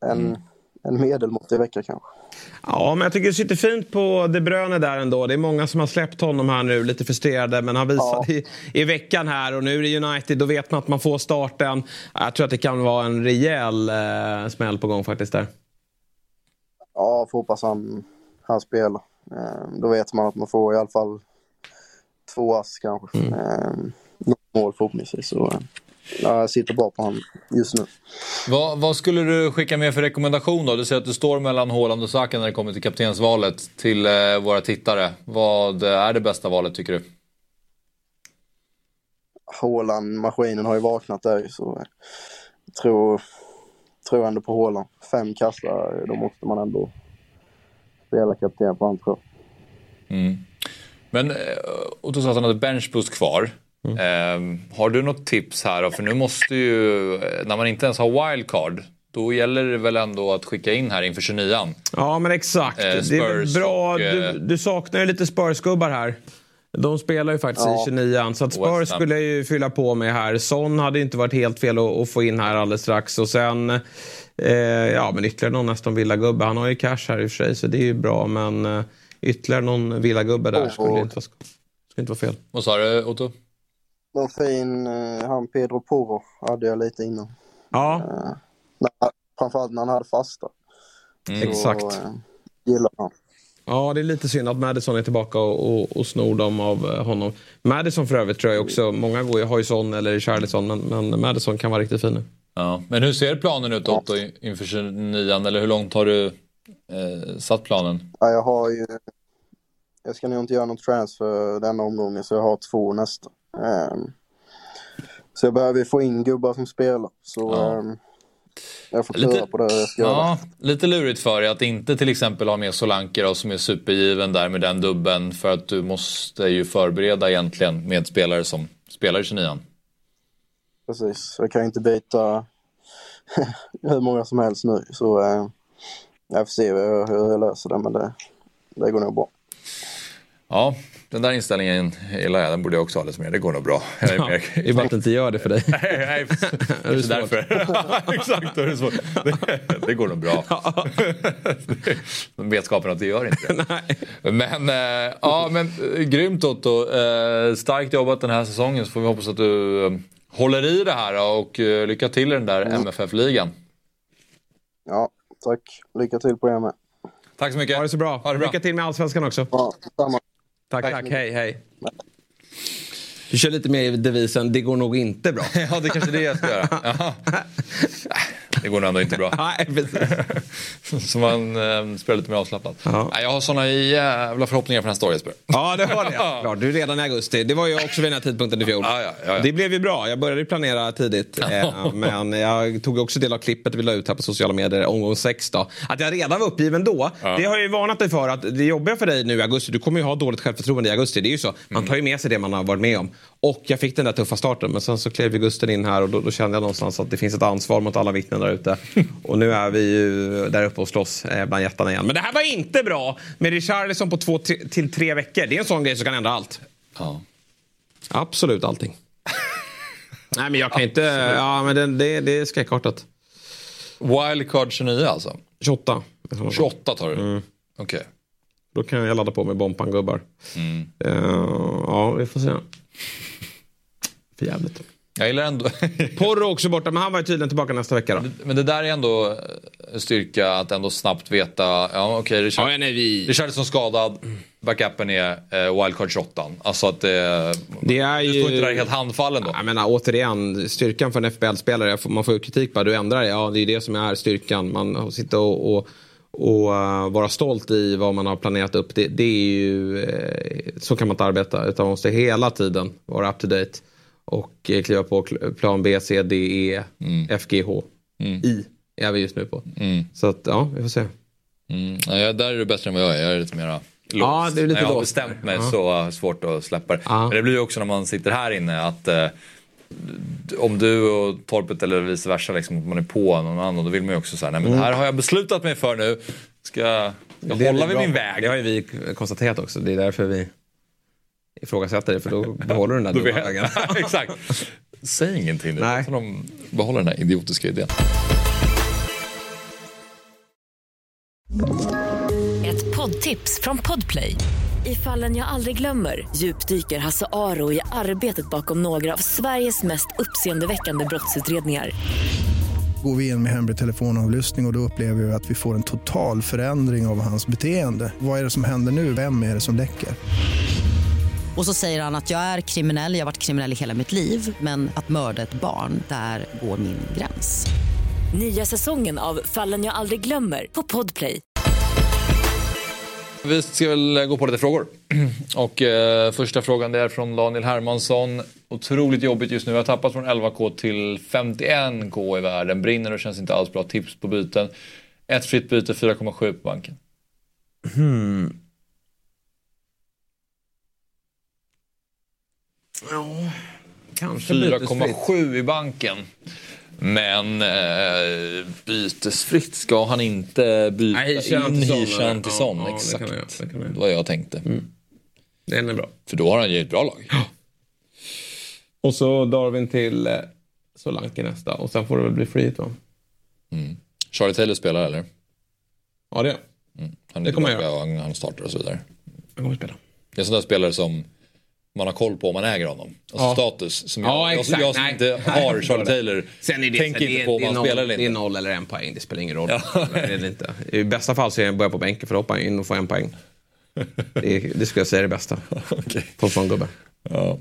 en, en medelmåttig vecka kanske. Ja, men jag tycker det sitter fint på De Bruyne där ändå. Det är många som har släppt honom här nu, lite frustrerade. Men han visade Ja. i, i veckan här och nu är det United. Då vet man att man får starten. Jag tror att det kan vara en rejäl eh, smäll på gång faktiskt där. Ja, får hoppas han, han spelar. Eh, då vet man att man får i alla fall två ass kanske. Mm. Eh, något mål förhoppningsvis. Så, eh, jag sitter bra på honom just nu. Vad, vad skulle du skicka med för rekommendation då? Du säger att du står mellan Haaland och Saka när det kommer till kaptensvalet till eh, våra tittare. Vad är det bästa valet tycker du? Haaland, maskinen har ju vaknat där så jag tror, tror ändå på Haaland. Fem kassar, då måste man ändå spela kapten på honom tror jag. Mm. Men, eh, och du sa att han hade benchboost kvar. Mm. Eh, har du något tips här då? För nu måste ju, när man inte ens har wildcard, då gäller det väl ändå att skicka in här inför 29an? Ja, men exakt. Eh, det är bra. och, eh, du, du saknar ju lite Spurs-gubbar här. De spelar ju faktiskt Ja. i 29an. Så att Spurs skulle jag ju fylla på med här. Son hade inte varit helt fel att, att få in här alldeles strax. Och sen, eh, ja men ytterligare någon nästan villagubbe. Han har ju cash här i och för sig så det är ju bra. Men eh, ytterligare någon villagubbe där Oh. skulle inte vara, skulle inte vara fel. Vad sa du Otto? Någon fin, eh, han Pedro Porro hade jag lite innan. Ja, Eh, när, framförallt när han hade fasta. Mm. exakt. Så, eh, gillar han. Ja, det är lite synd att Madison är tillbaka och, och, och snor dem av eh, honom. Madison för övrigt tror jag också, många går, ju- har ju Son eller Charlison men, men Madison kan vara riktigt fin nu. Ja. Men hur ser planen ut Otto inför 29an? Eller hur långt har du eh, satt planen? Ja, jag har ju... Jag ska nog inte göra någon transfer denna omgången så jag har två nästa. Ehm, så jag behöver få in gubbar som spelar. Så Ja. ehm, jag får Lite- klura på det jag ska göra. Ja, lite lurigt för dig att inte till exempel ha med Solanke då, som är supergiven där med den dubben. För att du måste ju förbereda egentligen med spelare som spelar i 29an. Precis. Jag kan inte byta hur många som helst nu. Så eh, jag får se hur jag, hur jag löser det. Men det, det går nog bra. Ja, den där inställningen gillar jag. Den borde jag också ha lite mer. Det går nog bra. Jag är mer... Det är bara att det inte gör det för dig. Nej, nej, det är därför. Exakt, det är svårt. Det, det går nog bra. Vetskapen att det gör inte det. Men, eh, ja, men eh, grymt Otto. Eh, starkt jobbat den här säsongen så får vi hoppas att du eh, håller i det här och lycka till i den där MFF-ligan. Ja, tack. Lycka till på er med. Tack så mycket. Ha det så bra. Ha det bra. Lycka till med Allsvenskan också. Ja, samma. Tack, Tack. tack. Hej, hej. Du kör lite mer i devisen, det går nog inte bra. Ja, det kanske är det jag ska göra. Det går nog ändå inte bra. Nej, precis. Så man eh, spelar lite mer avslappnat. Ja. Jag har såna jävla förhoppningar för nästa år Jesper. Ja, det har det. Klart, du är redan i augusti. Det var ju också vid den här tidpunkten i fjol. Ja, ja, ja, ja. Det blev ju bra. Jag började planera tidigt. Eh, men jag tog också del av klippet vi la ut här på sociala medier, omgång 6 då. Att jag redan var uppgiven då, det har jag ju varnat dig för att det jobbiga för dig nu i augusti, du kommer ju ha dåligt självförtroende i augusti. Det är ju så. Man tar ju med sig det man har varit med om. Och jag fick den där tuffa starten, men sen så klev ju Gusten in här och då, då kände jag någonstans att det finns ett ansvar mot alla vittnen där ute. Och nu är vi ju där uppe och slåss eh, bland jättarna igen. Men det här var inte bra med Richarlison på två till tre veckor. Det är en sån grej som kan ändra allt. Ja. Absolut allting. Nej men jag kan inte, ja men det, det, det är skräckartat. Wildcard 29 alltså? 28. 28 tar du? Mm. Okej. Då kan jag ladda på med Bompan-gubbar. Mm. Eh, ja, vi får se. För jävligt. Jag gillar ändå... Porro också borta, men han var ju tydligen tillbaka nästa vecka då. Men det där är ändå eh, styrka att ändå snabbt veta. Ja okej, Richard... Ja, nej, vi... Richarlison skadad. Backupen är eh, wildcard 28. Alltså att det... Det är Du ju... står inte där helt handfallen då. Jag menar återigen, styrkan för en FBL-spelare, man får ju kritik bara, du ändrar det. Ja, det är det som är styrkan. Man sitter och, och, och uh, vara stolt i vad man har planerat upp. Det, det är ju, eh, så kan man inte arbeta. Utan man måste hela tiden vara up to date. Och eh, kliva på plan B, C, D, E, FGH, I är vi just nu på. Mm. Så att, ja, vi får se. Mm. Ja, där är du bättre än vad jag är. Jag är lite mera låst. Ja, du är lite När jag har bestämt mig Ja. så svårt att släppa det. Ja. Men det blir ju också när man sitter här inne att eh, om du och Torpet eller vice versa, liksom, att man är på någon annan, då vill man ju också säga nej men det här har jag beslutat mig för nu. Ska jag Mm. Det hålla vi vid min väg? Det har ju vi konstaterat också. Det är därför vi ifrågasätter det. För då behåller du den där dumma vägen. Exakt. Säg ingenting nu, Nej. så de behåller den här idiotiska idén. Ett poddtips från Podplay. I fallen jag aldrig glömmer djupdyker Hasse Aro i arbetet bakom några av Sveriges mest uppseendeväckande brottsutredningar. Går vi in med hemlig telefonavlyssning och, och då upplever vi att vi får en total förändring av hans beteende. Vad är det som händer nu? Vem är det som läcker? Och så säger han att jag är kriminell, jag har varit kriminell i hela mitt liv men att mörda ett barn, där går min gräns. Nya säsongen av Fallen jag aldrig glömmer på Podplay. Vi ska väl gå på lite frågor. Och eh, första frågan det är från Daniel Hermansson. otroligt jobbigt just nu. Vi har tappat från 11k till 51k i världen. Brinner och känns inte alls bra. Tips på byten. Ett fritt byte, 4,7 på banken. Hmm. Ja, kanske bytesfritt. 4,7 i banken. Men eh, bytesfritt ska han inte byta Nej, in till Son, Hishan eller? till Ja, Son. ja, det exakt. jag göra, det göra. Det var jag tänkte. Den är bra. För då har han ju ett bra lag. Och så Darwin till eh, Solanke nästa. Och sen får det väl bli free hit va? Charlie Taylor spelar eller? Ja det är Han Det är kommer tillbaka och han, han startar och så vidare. Jag kommer spela. Det är en sån där spelare som man har koll på om man äger honom. Alltså Ja. status. Som Ja, jag, jag, jag som Nej. inte har jag Charlie. Taylor Sen är det, tänker inte på om han spelar eller det är inte. noll eller en poäng. Det spelar ingen roll. det är det inte. I bästa fall så är jag börjar på bänken för då hoppar jag in och får en poäng. Det, det skulle jag säga är det bästa. Okej. På en sån gubbe. Ja.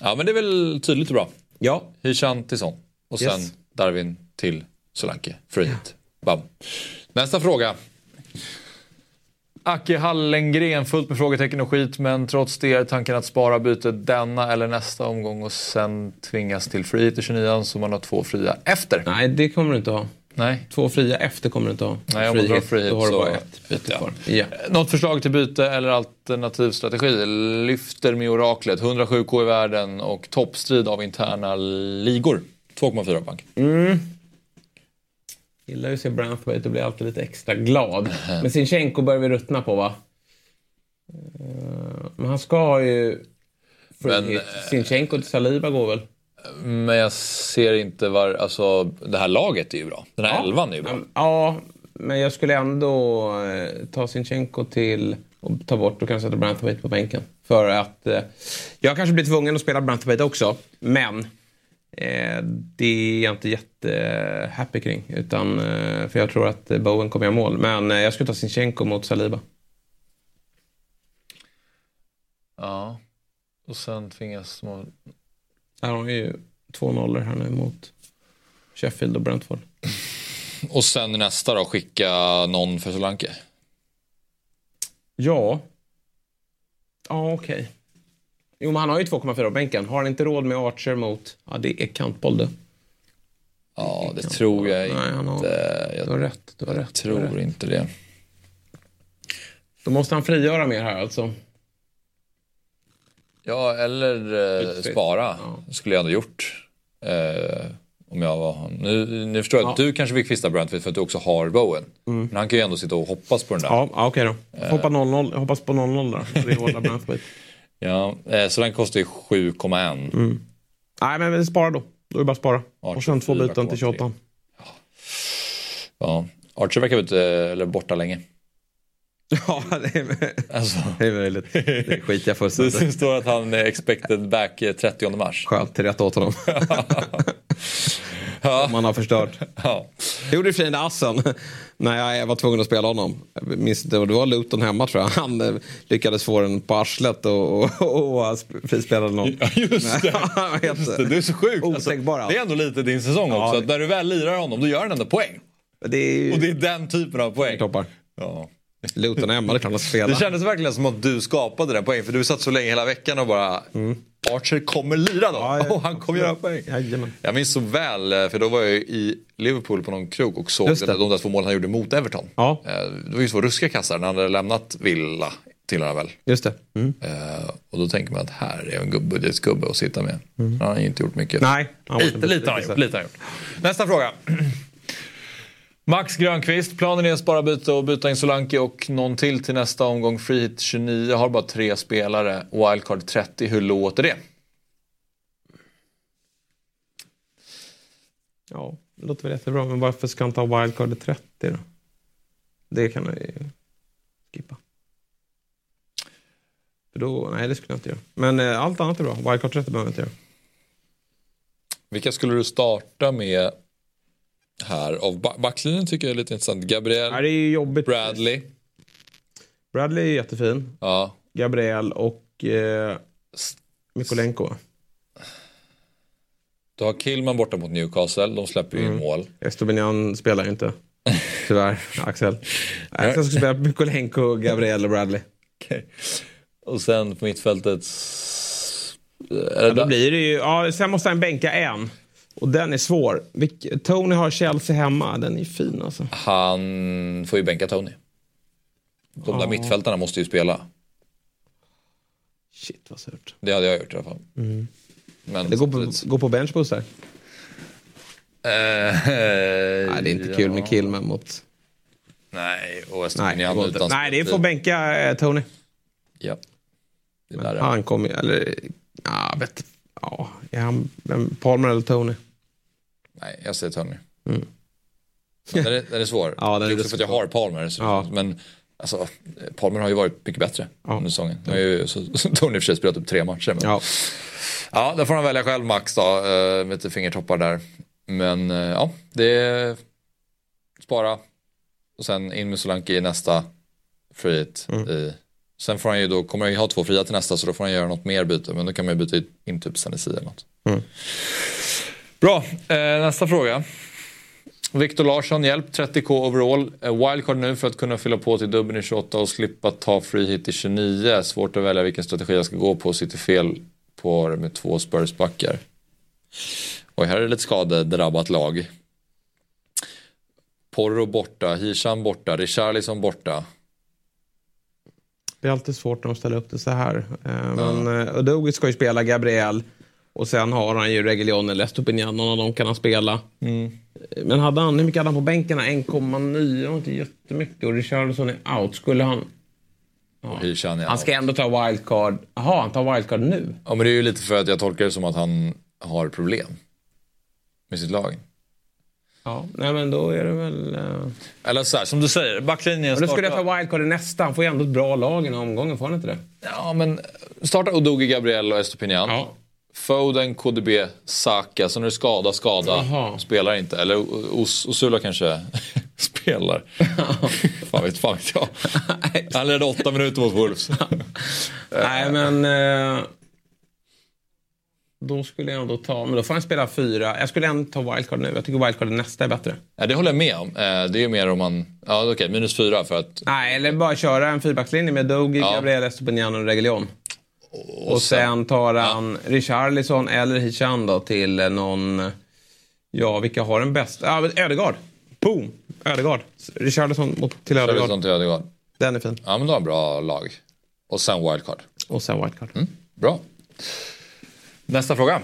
ja men det är väl tydligt och bra. Ja. Hishan till Son. Och sen Yes. Darwin till Solanke. Free hit. Bam. Nästa fråga. Acke Hallengren, fullt med frågetecken och skit, men trots det är tanken att spara bytet denna eller nästa omgång och sen tvingas till free hit i 29 så man har två fria efter. Nej, det kommer du inte ha. Nej. Två fria efter kommer du inte ha. Nej, om man drar free hit Då har du bara ett byte kvar. Ja. Något förslag till byte eller alternativ strategi? Lyfter med oraklet, 107k i världen och toppstrid av interna ligor. 2,4 på banken. Gillar ju att se Branthwaite och blir alltid lite extra glad. Men Sinchenko börjar vi ruttna på va? Eh, Men han ska ju... Men, eh, Sinchenko till Saliba går väl? Men jag ser inte var, alltså det här laget är ju bra. Den här elvan är ju bra. Ja, men jag skulle ändå eh, ta Sinchenko till och ta bort och kanske sätta Branthwaite på bänken. För att eh, jag kanske blir tvungen att spela Branthwaite också, men det är jag inte jättehappy kring. Utan, eh, för jag tror att eh, Bowen kommer göra mål. Men eh, jag skulle ta Sinchenko mot Saliba. Ja. Och sen tvingas man... Här har vi ju två nollor här nu mot Sheffield och Brentford. Och sen nästa då skicka någon för Solanke. Ja. Ja, okej. Jo, men han har ju 2,4 på bänken. Har han inte råd med Archer mot... Ja, det är kantboll det. Ja, det tror jag Nej, han har- inte. Jag Du har rätt. Du har rätt. har tror rätt. inte det. Då måste han frigöra mer här alltså. Ja, eller eh, spara. Ja. skulle jag ändå gjort. Eh, om jag var han. Nu, nu förstår jag att Ja. du kanske fick kvista Brentford för att du också har Bowen. Men han kan ju ändå sitta och hoppas på den där. Ja, ja okej då. Hoppa 0-0. Hoppas på 0-0 där. Det håller Brentford. Ja, eh, så den kostar ju 7,1. Nej, men vi sparar då. Då är det bara att spara. Och sen två 24,3. byten till 28. Ja. Archer verkar ute, eller borta länge. Ja, det är, Alltså, det är möjligt. Det skiter jag det fullständigt står att han är expected back eh, 30 mars. Skönt, till rätt åt honom. Ja. Man har förstört. Ja. Jag gjorde i sig den assen när jag var tvungen att spela honom. Jag minns inte, det var Luton hemma tror jag. Han eh, lyckades få den på arslet och, och, och, och frispelade någon. Ja, just det. Just det. Du är så sjuk. Otänkbar det är ändå lite din säsong också. Att när du väl lirar honom, då gör han ändå poäng. Det är Och det är den typen av poäng. toppar. Ja. Luton hemma, det att spela. Det kändes verkligen som att du skapade den poängen. För du satt så länge hela veckan och bara Archer kommer lira då. Ja, ja. och han kommer göra poäng. Jajamän. Jag minns så väl, för då var jag i Liverpool på någon krog och såg Just det. de där två målen han gjorde mot Everton. Ja. Eh, Det var ju så ruskiga kassar när han hade lämnat Villa till han väl. Just det. Mm. Eh, Och då tänker man att här är en gubb- budgetgubbe att sitta med. Han har inte gjort mycket. Nej. Lite, lite. Lite har han gjort. Nästa fråga. Max Grönqvist, planen är att spara byte och byta in Solanke och någon till till nästa omgång. Free hit 29, har bara tre spelare. Wildcard 30, hur låter det? Ja, det låter väl jättebra. Men varför ska han ta wildcard 30 då? Det kan jag ju skippa. För då, nej, det skulle jag inte göra. Men eh, allt annat är bra. Wildcard 30 behöver jag inte göra. Vilka skulle du starta med här? Av ba- backlinjen tycker jag är lite intressant. Gabriel, Nej, det är jobbigt. Bradley. Bradley är jättefin. Ja. Gabriel och eh, Mikolenko. Du har Killman borta mot Newcastle, de släpper ju in mål. Estobinian spelar ju inte. Tyvärr, Axel. Jag ska spela Mikolenko, Gabriel och Bradley. Okej. Och sen på mittfältet Ja, då blir det ju, ja, sen måste han bänka en. Och den är svår. Tony har Chelsea hemma. Den är fin alltså. Han får ju bänka Tony. De där Ja. mittfältarna måste ju spela. Shit vad surt. Det hade jag gjort i alla fall. Mm. Men Det går på, går på benchboost där. Nej, Nej, det är inte kul med Killman mot... Nej, och Nej, Estonian det utan Nej, det speltid. får bänka eh, Tony. Ja. Det är. han kommer ju, eller... Ja, vet Ja, är han Palmer eller Tony? Nej, jag säger Tony. Mm. Den är, den är svår. Ja, den är också för att jag har Palmer. Så, Ja. Men alltså, Palmer har ju varit mycket bättre Ja. under säsongen. Nu har ju så, Tony för sig spelat upp tre matcher. Men... Ja. Ja, där får han välja själv Max då, eh, med lite fingertoppar där. Men eh, ja, det är spara och sen in med Solanke i nästa free. Mm. I, sen får han ju då, kommer han ju ha två fria till nästa så då får han göra något mer byte. Men då kan man ju byta in typ Senesi eller något. Mm. Bra, eh, nästa fråga. Viktor Larsson, hjälp 30k overall. Eh, Wildcard nu för att kunna fylla på till dubbeln i 28 och slippa ta free hit i 29. Svårt att välja vilken strategi jag ska gå på. Sitter fel på det med två Spurs-backar. Och här är det lite skadedrabbat lag. Porro borta, Hisham borta, Richarlison borta. Det är alltid svårt när de ställer upp det så här. Eh, Men uh, Udogi ska ju spela Gabriel. Och sen har han ju Reguilon eller Estopinian. Någon av dem kan han spela. Mm. Eh, Men hade han, hur mycket hade han på bänken? 1,9? Det var inte jättemycket. Och Richarlison är out. Skulle han... Är Han ska ändå ta wildcard. Jaha, han tar wildcard nu? Ja men det är ju lite för att jag tolkar det som att han har problem. Med sitt lag. Ja, nej men då är det väl... Uh... Eller så här, som du säger, backlinjen Och då skulle jag startar- ta wildcard i nästa. Han får ju ändå ett bra lag i den här omgången, får han inte det? Ja men starta Udogi, Gabriel och Estopinian. Ja. Foden, KDB, Saka. Så när det är skada, skada. Jaha. Spelar inte. Eller Os- Osula kanske spelar. fan vet fan vet jag. Han ledde åtta minuter mot Wolves. Nej, men... eh, då skulle jag ändå ta... Men då får han spela fyra. Jag skulle ändå ta wildcard nu. Jag tycker wildcard nästa är bättre. ja, det håller jag med om. Eh, Det är ju mer om man... Ja okej, minus fyra för att... Nej, eller bara köra en fyrbackslinje med Dogi, Ja. Gabriel Estopinian och Reguilon. Och, sen tar han Richarlison eller Hichan då till eh, någon... Ja, vilka har den bästa? Ja, Ödegaard. Boom! Ödegaard. Richarlison mot, till Ödegaard. Till Ödegaard. Den är fin. Ja men då har han bra lag. Och sen wildcard. Och sen wildcard. Bra. Nästa fråga.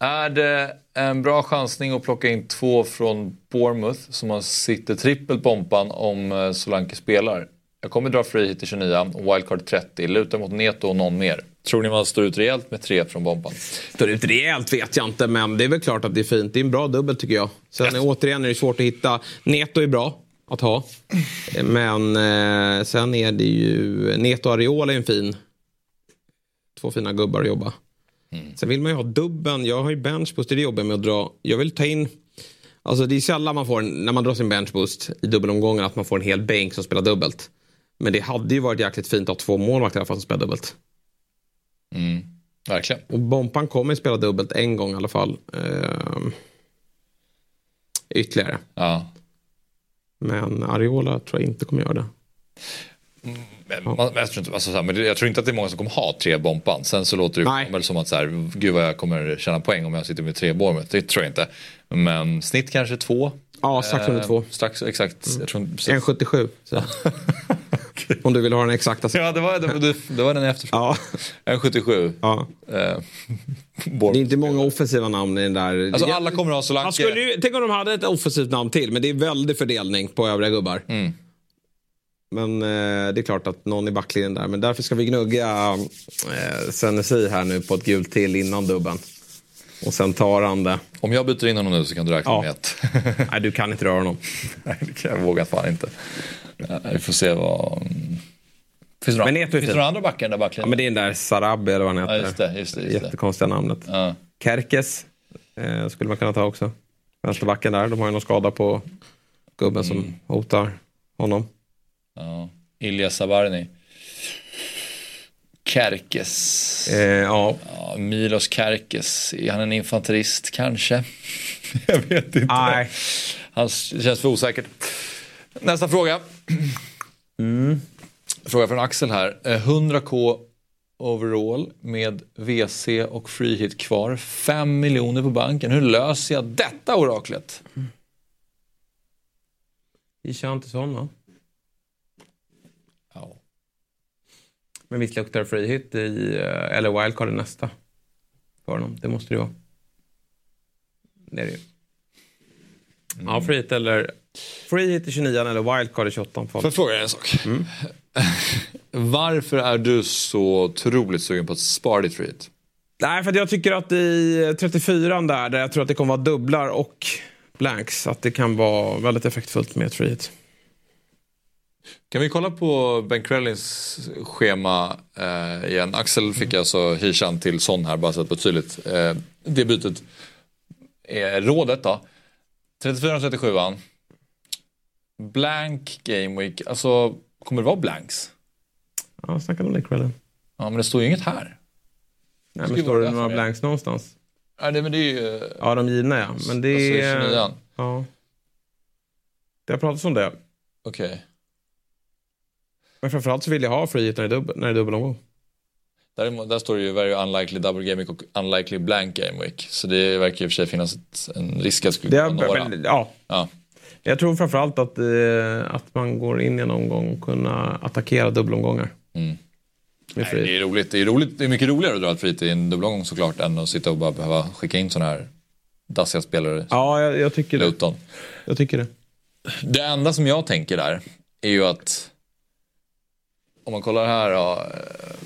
Är det en bra chansning att plocka in två från Bournemouth som har sitter trippelt bompan om eh, Solanke spelar? Jag kommer dra free hit i 29 och wildcard 30. Lutar mot Neto och någon mer. Tror ni man står ut rejält med tre från bompan? Står ut rejält vet jag inte, men det är väl klart att det är fint. Det är en bra dubbel tycker jag. Sen är, återigen är det svårt att hitta. Neto är bra att ha. Men eh, sen är det ju... Neto och Ariola är en fin. Två fina gubbar att jobba. Sen vill man ju ha dubben. Jag har ju benchboost, det är det jobbiga med att dra. Jag vill ta in... Alltså det är sällan man får, en- när man drar sin benchboost i dubbelomgången, att man får en hel bänk som spelar dubbelt. Men det hade ju varit jäkligt fint att ha två målvakter i alla fall som spelar dubbelt. Mm. Verkligen. Och Bompan kommer spela dubbelt en gång i alla fall. Ehm, ytterligare. Ja. Men Ariola tror jag inte kommer göra det. Men, man, jag, tror inte, alltså, så här, men jag tror inte att det är många som kommer ha tre bompan. Sen så låter det väl som att så här, gud vad jag kommer tjäna poäng om jag sitter med tre Bournemouth. Det tror jag inte. Men snitt kanske två. Ja, strax under Eh, två. Strax, exakt. Jag tror, inte- 1,77. så. Om du vill ha den exakta. Ja, det var, det, det, var den jag efterfrågade. Ja. 1,77. Ja. Eh, Det är inte många offensiva namn i den där. Alltså alla kommer ha Solanke. Skulle ju, tänk om de hade ett offensivt namn till, men det är väldig fördelning på övriga gubbar. Mm. Men eh, det är klart att någon i backlinjen där. Men därför ska vi gnugga eh, Senesi här nu på ett gult till innan dubben. Och sen tar han det. Om jag byter in honom nu så kan du räkna Ja. med ett. Nej, du kan inte röra honom. Nej, det kan jag vågar fan inte. Ja, Vi får se vad... Finns det Men några, finns det några andra backar i den där Ja, backlinjen? men det är den där Sarabi eller vad han heter. Ja, just det, just det, just. Jättekonstiga namnet. Ja. Kerkes eh, skulle man kunna ta också. Vänsterbacken där. De har ju någon skada på gubben Mm. som hotar honom. Ja. Ilja Sabarni. Kerkes. Eh, ja. Ja, Milos Kerkes. Är han en infanterist kanske? jag vet inte. Nej. Han känns för osäkert. Nästa fråga. Mm. Fråga från Axel här. Eh, 100k overall med WC och free hit kvar. 5 miljoner på banken. Hur löser jag detta oraklet? Vi kör inte sån va? Ja. Men visst luktar free hit i, eh, eller wildcard i nästa. För honom. Det måste det vara. Det är det ju. Ja, free hit eller... Free hit i 29 eller wildcard i 28 Får jag fråga en sak? Varför är du så otroligt sugen på att spara ditt free hit? Nej, för jag tycker att i 34 där, där jag tror att det kommer vara dubblar och blanks, att det kan vara väldigt effektfullt med ett free hit. Kan vi kolla på Ben Krellins schema eh, igen? Axel fick alltså Hishan till Son här bara så att det tydligt. Eh, det bytet är rådet då. 34 och 37 Blank Game Week, alltså kommer det vara blanks? Ja, jag snackade om det kvällen. Ja men det står ju inget här. Nej, men står det några blanks någonstans? Ja, det, men det är ju... Ja, de givna ja. Men det Alltså är... 29. Ja. Det har pratats om det. Okej. Men framförallt så vill jag ha free hit när det är, dubbel, när det är dubbelomgång. Där, där står det ju very unlikely double game week och unlikely blank game week. Så det verkar i och för sig finnas ett, en risk att det skulle kunna är, några. men, ja. Ja. Jag tror framförallt att, eh, att man går in i en omgång och kunna attackera dubbelomgångar. Mm. Nej, det, är roligt. Det, är roligt. det är mycket roligare att dra ett frit i en dubbelomgång såklart än att sitta och bara behöva skicka in sådana här dassiga spelare. Ja, jag, jag tycker det. Jag tycker det. Det enda som jag tänker där är ju att om man kollar här då, eh,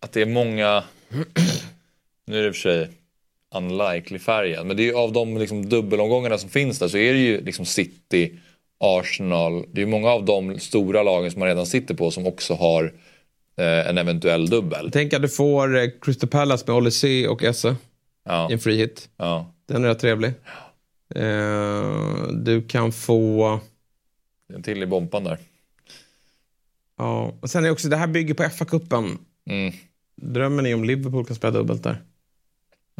att det är många, nu är det i och för sig unlikely färgen, men det är av de liksom dubbelomgångarna som finns där så är det ju liksom City, Arsenal, det är ju många av de stora lagen som man redan sitter på som också har eh, en eventuell dubbel. Tänk att du får eh, Crystal Palace med C och Esse Ja, i en free hit. ja. Den är rätt trevlig. Eh, du kan få... En till i bompan där. Ja. Och sen är också, det här bygger på FA-cupen. Mm. Drömmen är om Liverpool kan spela dubbelt där.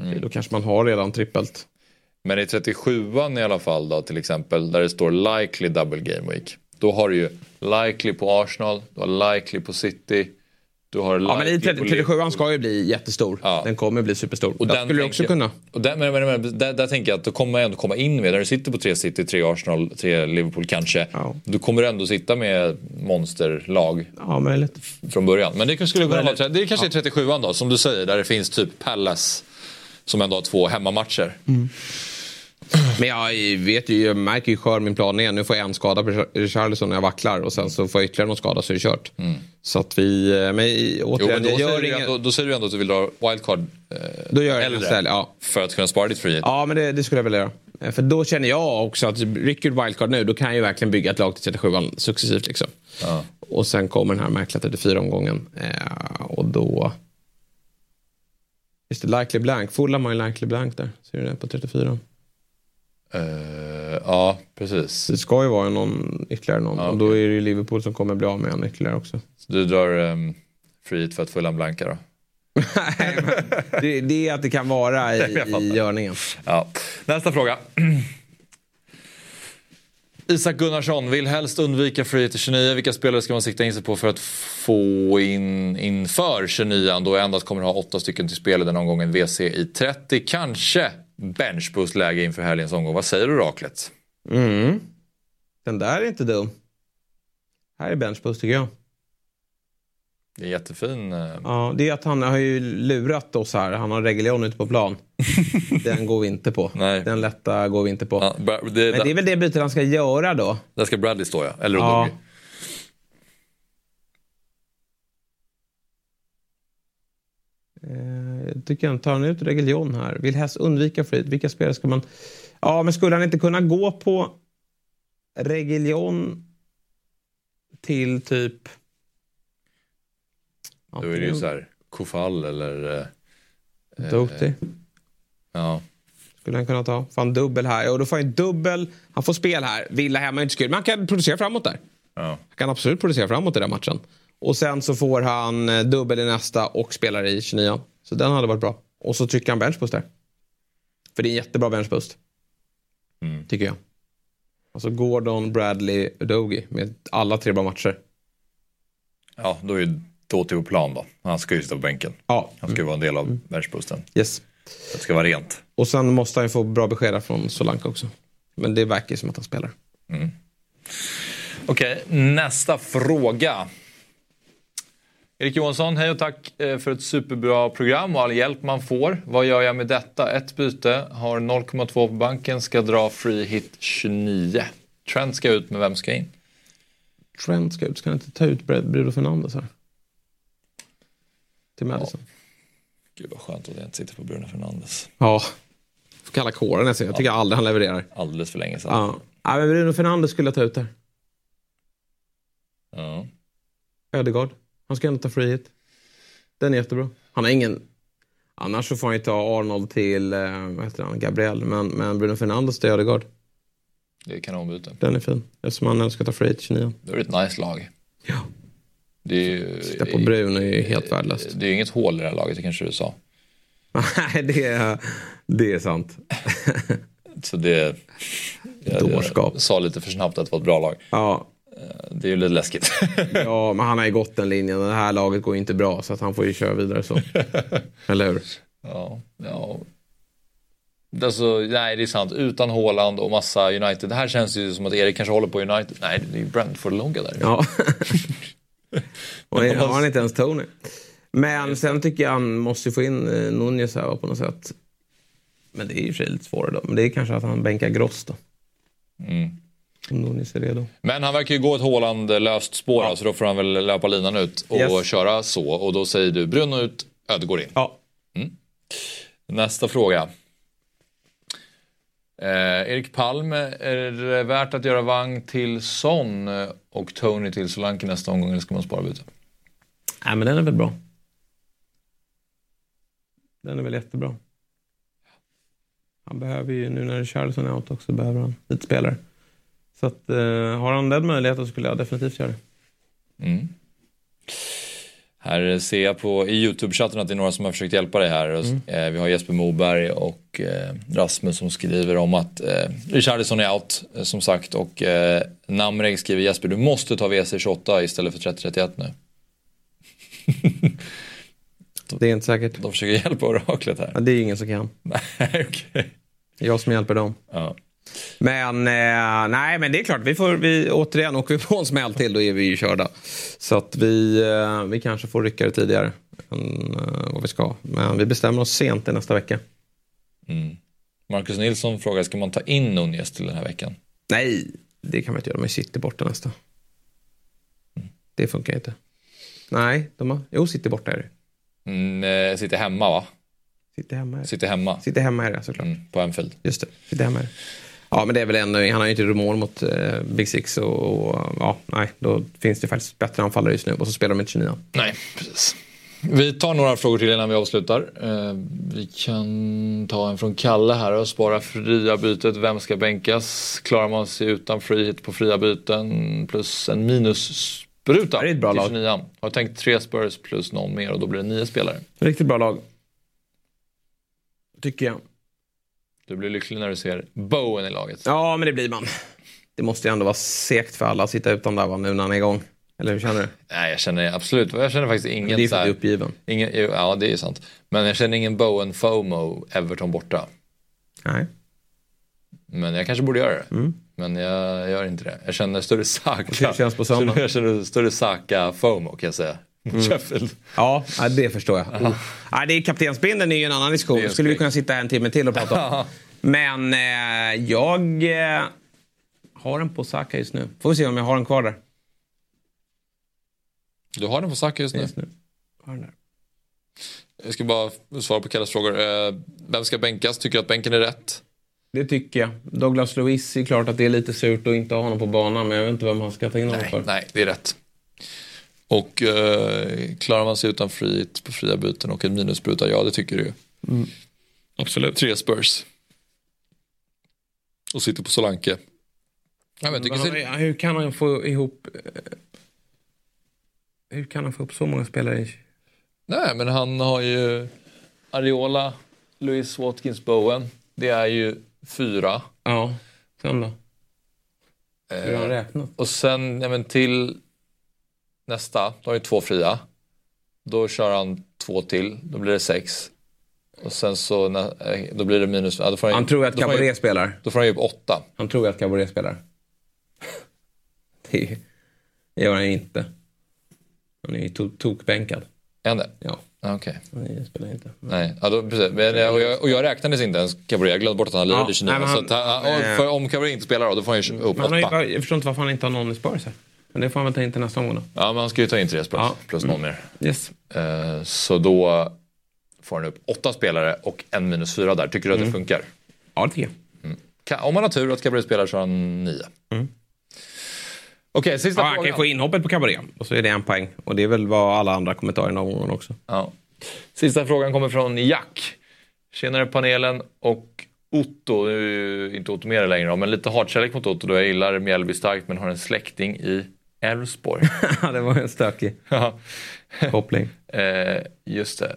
Mm. Då kanske man har redan trippelt. Men i 37an i alla fall då till exempel där det står likely double game week. Då har du ju likely på Arsenal, du har likely på City. Du har Ja, men i likely 30, på 37 Liverpool. ska ju bli jättestor. Ja. Den kommer bli superstor. Och den skulle du också jag- kunna. Och där, men, men, men, där, där tänker jag att då kommer ändå komma in med, när du sitter på tre City, tre Arsenal, tre Liverpool kanske. Ja. Du kommer ändå sitta med monsterlag Ja, möjligt. från början. Men det skulle kunna vara, det kanske är 37an då, som du säger, där det finns typ Palace som ändå har två hemmamatcher. Men jag vet ju, jag märker ju skör min plan är. Nu får jag en skada på Richarlison när jag vacklar och sen så får jag ytterligare någon skada så är det kört. Så att vi, eh, men i- Jo, återigen, men då, jag gör du ingen... ändå, då säger du ändå att du vill dra wildcard eh, Då gör jag äldre ja. för att kunna spara ditt frihet. Ja, men det, det skulle jag vilja göra. Eh, För då känner jag också att rycker wildcard nu, då kan jag ju verkligen bygga ett lag till 37 successivt. Liksom. Ja. Och sen kommer den här märkliga 34-omgången. Eh, och då... Just det, likely blank. Fulham har ju likely blank där. Ser du det på 34? Eh, ja, precis. Det ska ju vara någon, ytterligare någon. Ja, Och då är det ju Liverpool som kommer bli av med en ytterligare också. Så du drar um, frihet för att fulla en blanka då? det, det är att det kan vara i, i görningen. Ja. Nästa fråga. Isak Gunnarsson vill helst undvika frihet i 29. Vilka spelare ska man sikta in sig på för att få in inför 29 då jag endast kommer ha åtta stycken till spel i den omgången WC i 30. Kanske benchboost-läge inför helgens omgång. Vad säger du Raklet? Mm. Den där är inte dum. Här är benchboost tycker jag. Det är jättefin. eh, Ja, det är att han har ju lurat oss här. Han har Reguljon ute på plan. Den går vi inte på. Nej. Den lätta går vi inte på. Ja, det, Men det är väl det bytet han ska göra då. Där ska Bradley stå ja. Eller Ja. Odogi. Eh, tycker han tar han ut Reguljon här. Vill helst undvika frit. Vilka spelare ska man... Ja, men skulle han inte kunna gå på Reguljon till typ... Då är det ju så här Kofall eller... eh, Doty. Ja. Skulle han kunna ta. Får han dubbel här. Och då får han dubbel. Han får spel här. Villa hemma är inte så. Men han kan producera framåt där. ja. Han kan absolut producera framåt i den matchen. Och sen så får han eh, dubbel i nästa och spelar i 29. Så den hade varit bra. Och så trycker han benchboost där. För det är en jättebra benchboost. Mm. Tycker jag. Alltså Gordon, Bradley, Udogi med alla tre bra matcher. Ja, då är ju åter på plan då. Han ska ju sitta på bänken. Ja. Han ska ju vara en del av världsboosten. Yes. Det ska vara rent. Och sen måste han ju få bra besked från Solanka också. Men det verkar ju som att han spelar. Okej, nästa fråga. Erik Johansson, hej och tack eh, för ett superbra program och all hjälp man får. Vad gör jag med detta? Ett byte, har 0,2 på banken, ska dra free hit 29. Trent ska ut, men vem ska in? Trent ska ut. Ska han inte ta ut Br- Bruno Fernandes här? Till Madison. Gud vad skönt att jag inte sitter på Bruno Fernandes. Ja. Får kalla kåren nästan. Jag tycker aldrig han levererar. Alldeles för länge sedan. Ja. ja men Bruno Fernandes skulle jag ta ut där. Ja. Ödegaard. Han ska ändå ta free hit. Den är jättebra. Han har ingen... Annars så får han ju ta Arnold till eh, vad heter han? Gabriel. Men, men Bruno Fernandes till Ödegaard. Det är kanonbyte. Den är fin. Eftersom han ska ta free hit 29. Det är ett nice lag. Ja. Det är ju... Sitta på Bruno är ju helt värdelöst. Det är inget hål i det här laget, det kanske du sa. Nej, det är, det är sant. Så det... Jag, jag sa lite för snabbt att det var ett bra lag. Ja, Det är ju lite läskigt. ja, men han har ju gått den linjen. Det här laget går inte bra så att han får ju köra vidare så. Eller hur? Ja, ja. Alltså, nej, det är sant. Utan Haaland och massa United. Det här känns ju som att Erik kanske håller på United. Nej, det är ju Brentford-logga där. Ja. Och har han inte ens Tony. Men sen tycker jag han måste få in eh, Nunez här på något sätt. Men det är ju för sig lite svårare då. Men det är kanske att han bänkar Gross då. Mm. Men han verkar ju gå ett Haaland-löst spår, ja. så då får han väl löpa linan ut och Yes. köra så. Och då säger du Bruno ut, Ödegård in. Ja. Nästa fråga. Eh, Erik Palm, är det värt att göra Wang till Son och Tony till Solanke nästa omgång eller ska man spara byte? Nej, men den är väl bra. Den är väl jättebra. Han behöver ju, nu när Richarlison är out också, behöver han lite spelare. Så att, eh, har han den möjligheten skulle jag definitivt göra det. Mm. Här ser jag på, i YouTube-chatten att det är några som har försökt hjälpa dig här. Och, eh, vi har Jesper Moberg och eh, Rasmus som skriver om att eh, Richarlison är out som sagt och eh, Namreg skriver Jesper du måste ta WC28 istället för 3031 nu. Det är inte säkert. De försöker hjälpa oraklet här. Ja, det är ingen som kan. Nej, är jag som hjälper dem. Ja. Men eh, nej, men det är klart. Vi får, vi, återigen, åker vi på en smäll till då är vi ju körda. Så att vi, eh, vi kanske får rycka det tidigare än eh, vad vi ska. Men vi bestämmer oss sent i nästa vecka. Mm. Marcus Nilsson frågar, ska man ta in Nunez till den här veckan? Nej, det kan man inte göra. De City borta nästa. Det funkar inte. Nej, de har... Jo, City borta är det. Mm, eh, sitter hemma va? City hemma. Sitter hemma City hemma är det såklart. mm, på Anfield. Just det, City hemma är det. Ja, men det är väl ändå, han har ju inte gjort mål mot eh, Big Six och, och ja, nej, då finns det faktiskt bättre anfallare just nu och så spelar de inte 29 Nej, precis. Vi tar några frågor till innan vi avslutar. Eh, vi kan ta en från Kalle här och spara fria bytet. Vem ska bänkas? Klarar man sig utan free hit på fria byten plus en minusspruta Det är ett bra lag. 29 Har tänkt tre Spurs plus någon mer och då blir det nio spelare. Riktigt bra lag. Tycker jag. Du blir lycklig när du ser Bowen i laget. Ja, men det blir man. Det måste ju ändå vara segt för alla att sitta utan där va, nu när han är igång. Eller hur känner du? Nej, jag känner absolut, jag känner faktiskt Det ingen är ju så för att du är uppgiven. ingen, Ja, det är sant. Men jag känner ingen Bowen FOMO, Everton borta. Nej. Men jag kanske borde göra det. Mm. Men jag gör inte det. Jag känner större Saka. Hur känns på söndag? Jag känner större Saka FOMO kan jag säga. Mot Sheffield. Ja, ja, det förstår jag. Oh. Ja, det är kaptensbindeln är ju en annan diskussion. skulle vi kunna sitta här en timme till och prata om. Men eh, jag eh, har den på Saka just nu. Får vi se om jag har den kvar där. Du har den på Saka just nu. Just nu. Har den där. Jag ska bara svara på Kalles frågor. Eh, Vem ska bänkas? Tycker du att bänken är rätt? Det tycker jag. Douglas Lewis är klart att det är lite surt att inte ha honom på banan. Men jag vet inte vem han ska ta in honom för. Nej, det är rätt. Och eh, klarar man sig utan free hit på fria byten och en minusspruta? Ja, det tycker du. Mm. Absolut. Tre Spurs. Och sitter på Solanke. Ja, men Men hur kan han få ihop... eh, Hur kan han få upp så många spelare? i- Nej, men han har ju Ariola, Louis Watkins Bowen. Det är ju fyra. Ja, sen då? Hur har han Eh, räknat? och sen ja, men till nästa, då har ju två fria. Då kör han två till, då blir det sex. Och sen så, eh, då blir det minus... Ja, då får Han tror att han Cabaret spelar. Då får han ju upp åtta. Han tror att Cabaret spelar. Det gör han ju inte. Han är ju to- tokbänkad. Är han det? Ja, Okej. han spelar inte. Nej, ja, då, precis. Men, eh, och, jag, och jag räknades inte ens Cabaret. Jag glömde bort att han lirade Ja, i 29. nej, men så han- att, han- och för, om Cabaret inte spelar då, då får han ju upp han åtta. jag förstår inte varför han inte har någon i Spurs här. Men det får han väl ta in till nästa omgång då. Ja, men han ska ju ta in tre spels Ja. plus någon mer. Yes. Eh, så då får han upp åtta spelare och en minus fyra där. Tycker du att Mm. det funkar? Ja, det tycker jag. Kan, om man har tur att Cabaret spelar så har han nio. Okej, sista Ja, han kan ju frågan. få inhoppet på Cabaret. Och så är det en poäng. Och det är väl vad alla andra kommentarer någon gång också. Ja. Sista frågan kommer från Jack. Tjenare panelen och Otto, nu är ju inte Otto med längre men lite hatkärlek mot Otto då jag gillar Mjällby starkt men har en släkting i Elfsborg. det var en stökig koppling. eh, just det.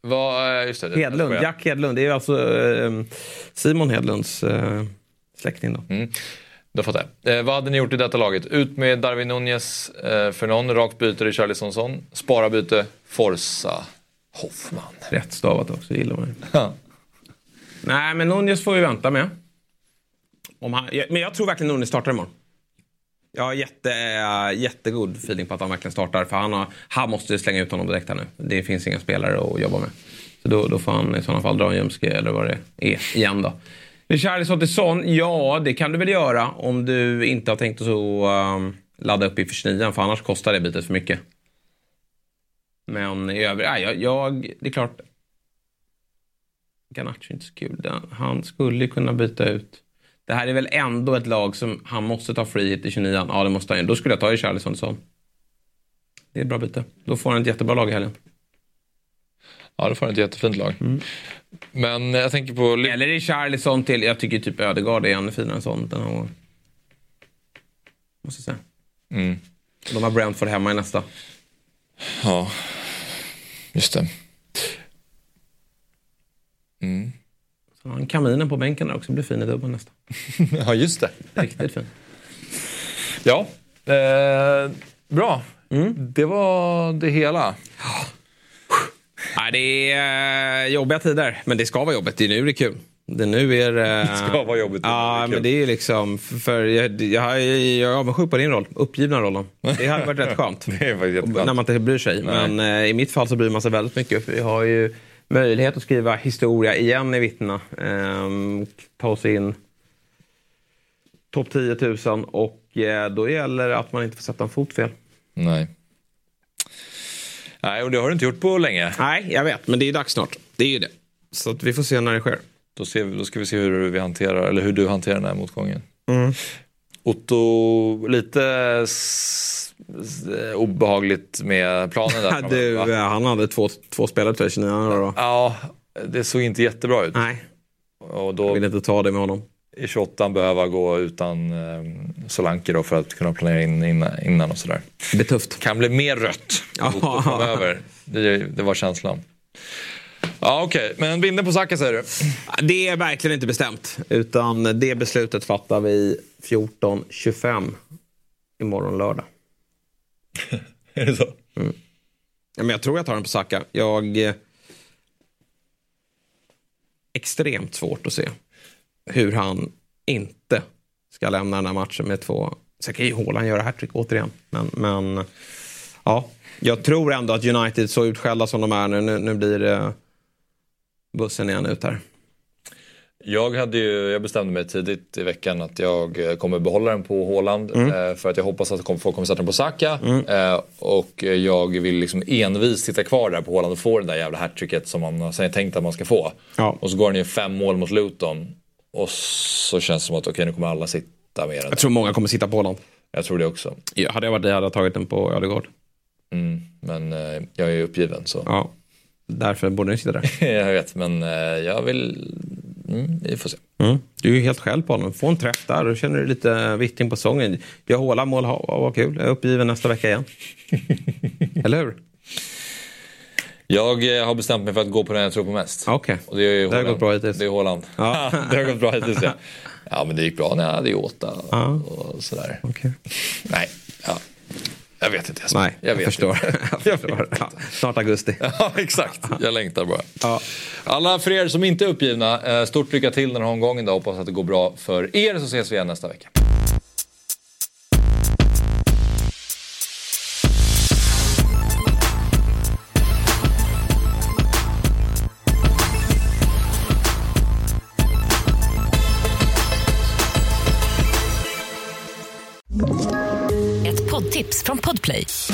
Vad, eh, just det. Hedlund, Jack Hedlund. Det är alltså eh, Simon Hedlunds eh, släkting då. Mm. Då fattar jag. Eh, vad hade ni gjort i detta laget? Ut med Darwin Nunez eh, för någon, rakt byte Richarlisonsson, spara byte Forza Hoffman. Rätt stavat också, gillar man. Ja. Nej, men Nunez får vi vänta med. Han, men jag tror verkligen Nunez startar imorgon. Jag har jätte, eh, jättegod feeling på att han verkligen startar. För han, har, han måste slänga ut honom direkt här nu. Det finns inga spelare att jobba med. Så då, då får han i sådana fall dra en ljumske eller vad det är igen då. Richarlison till Son, ja det kan du väl göra om du inte har tänkt att så, um, ladda upp i för 29 för annars kostar det bytet för mycket. Men i övrigt, nej, jag, jag, det är klart. Garnacho är inte så kul. Han skulle kunna byta ut. Det här är väl ändå ett lag som han måste ta free hit i 29 Ja, det måste han. Då skulle jag ta i Charlison Son. Det är ett bra byte. Då får han ett jättebra lag i helgen. ja, då får han ett jättefint lag. Men jag tänker på... Eller i Charlison till, jag tycker typ Ödegaard är ännu finare än sånt den här gången. Måste jag säga. Mm. De har Brentford hemma i nästa. Ja, just det. Mm. Han kaminen på bänken där också, blir fin i dubbeln nästa. Ja, just det. Riktigt fin. Ja, eh, bra. Det var det hela. Nej, det är jobbiga tider, men det ska vara jobbigt. Det är nu det är kul. Det nu är det... Det ska vara jobbigt. Ja, men det är liksom... För jag, jag, jag är avundsjuk på din roll. Uppgivna rollen. Det hade varit rätt skönt. Det är. När man inte bryr sig. Nej. Men eh, i mitt fall så bryr man sig väldigt mycket. För vi har ju möjlighet att skriva historia igen i Vittna. Ehm, ta oss in topp 10 000 och eh, då gäller det att man inte får sätta en fot fel. Nej. Nej, och det har du inte gjort på länge. Nej, jag vet. Men det är dags snart. Det är ju det. Så att vi får se när det sker. Då, ser vi, då ska vi se hur, vi hanterar, eller hur du hanterar den här motgången. Mm. Otto, lite obehagligt med planen där. Du, eh, han hade två, två spelare till 29 då. Ja, det såg inte jättebra ut. Nej, Och jag då vill inte ta det med honom. i 28 behöva gå utan eh, Solanke då för att kunna planera in innan, innan och sådär. Det blir tufft. Kan bli mer rött framöver. Det, det var känslan. Ja okej, men binden på Saka säger du? Det är verkligen inte bestämt. Utan det beslutet fattar vi 14.25 imorgon lördag. Är det så? Mm. Ja, men jag tror jag tar den på Saka. Jag... Eh, extremt svårt att se hur han inte ska lämna den här matchen med två... Sen kan ju Haaland göra hattrick återigen. Men, men ja, jag tror ändå att United, så utskällda som de är nu, nu, nu blir det bussen igen ut här. Jag, hade ju, jag bestämde mig tidigt i veckan att jag eh, kommer behålla den på Haaland eh, för att jag hoppas att folk kommer sätta den på Saka. Eh, och jag vill liksom envist sitta kvar där på Haaland och få det där jävla hattricket som man sen tänkt att man ska få. Ja. Och så går han ju fem mål mot Luton. Och så känns det som att okej nu kommer alla sitta med den. Jag tror många kommer sitta på Haaland. Jag tror det också. Ja, hade jag varit dig hade jag tagit den på Ödegaard. Mm, men jag är uppgiven så. Ja, därför borde den sitta där. jag vet men jag vill... Mm, vi får se. Mm. Du är ju helt själv på honom. Få en träff där och känner du lite vittring på sången. Gör håla mål, ha, vad kul. Jag är uppgiven nästa vecka igen. Eller hur? Jag eh, har bestämt mig för att gå på den jag tror på mest. Okej. Och det är ju Det har gått bra hittills. Det är Haaland. Ja. det har gått bra hittills ja. Ja men det gick bra när jag hade Jota Ja. och sådär. Okej. Nej, ja. Jag vet inte Jesper. Nej, jag, jag vet förstår. jag förstår. Ja, snart augusti. Ja, exakt. Jag längtar bara. Ja. Alla för er som inte är uppgivna, eh, stort lycka till den här omgången. Då. Hoppas att det går bra för er så ses vi igen nästa vecka.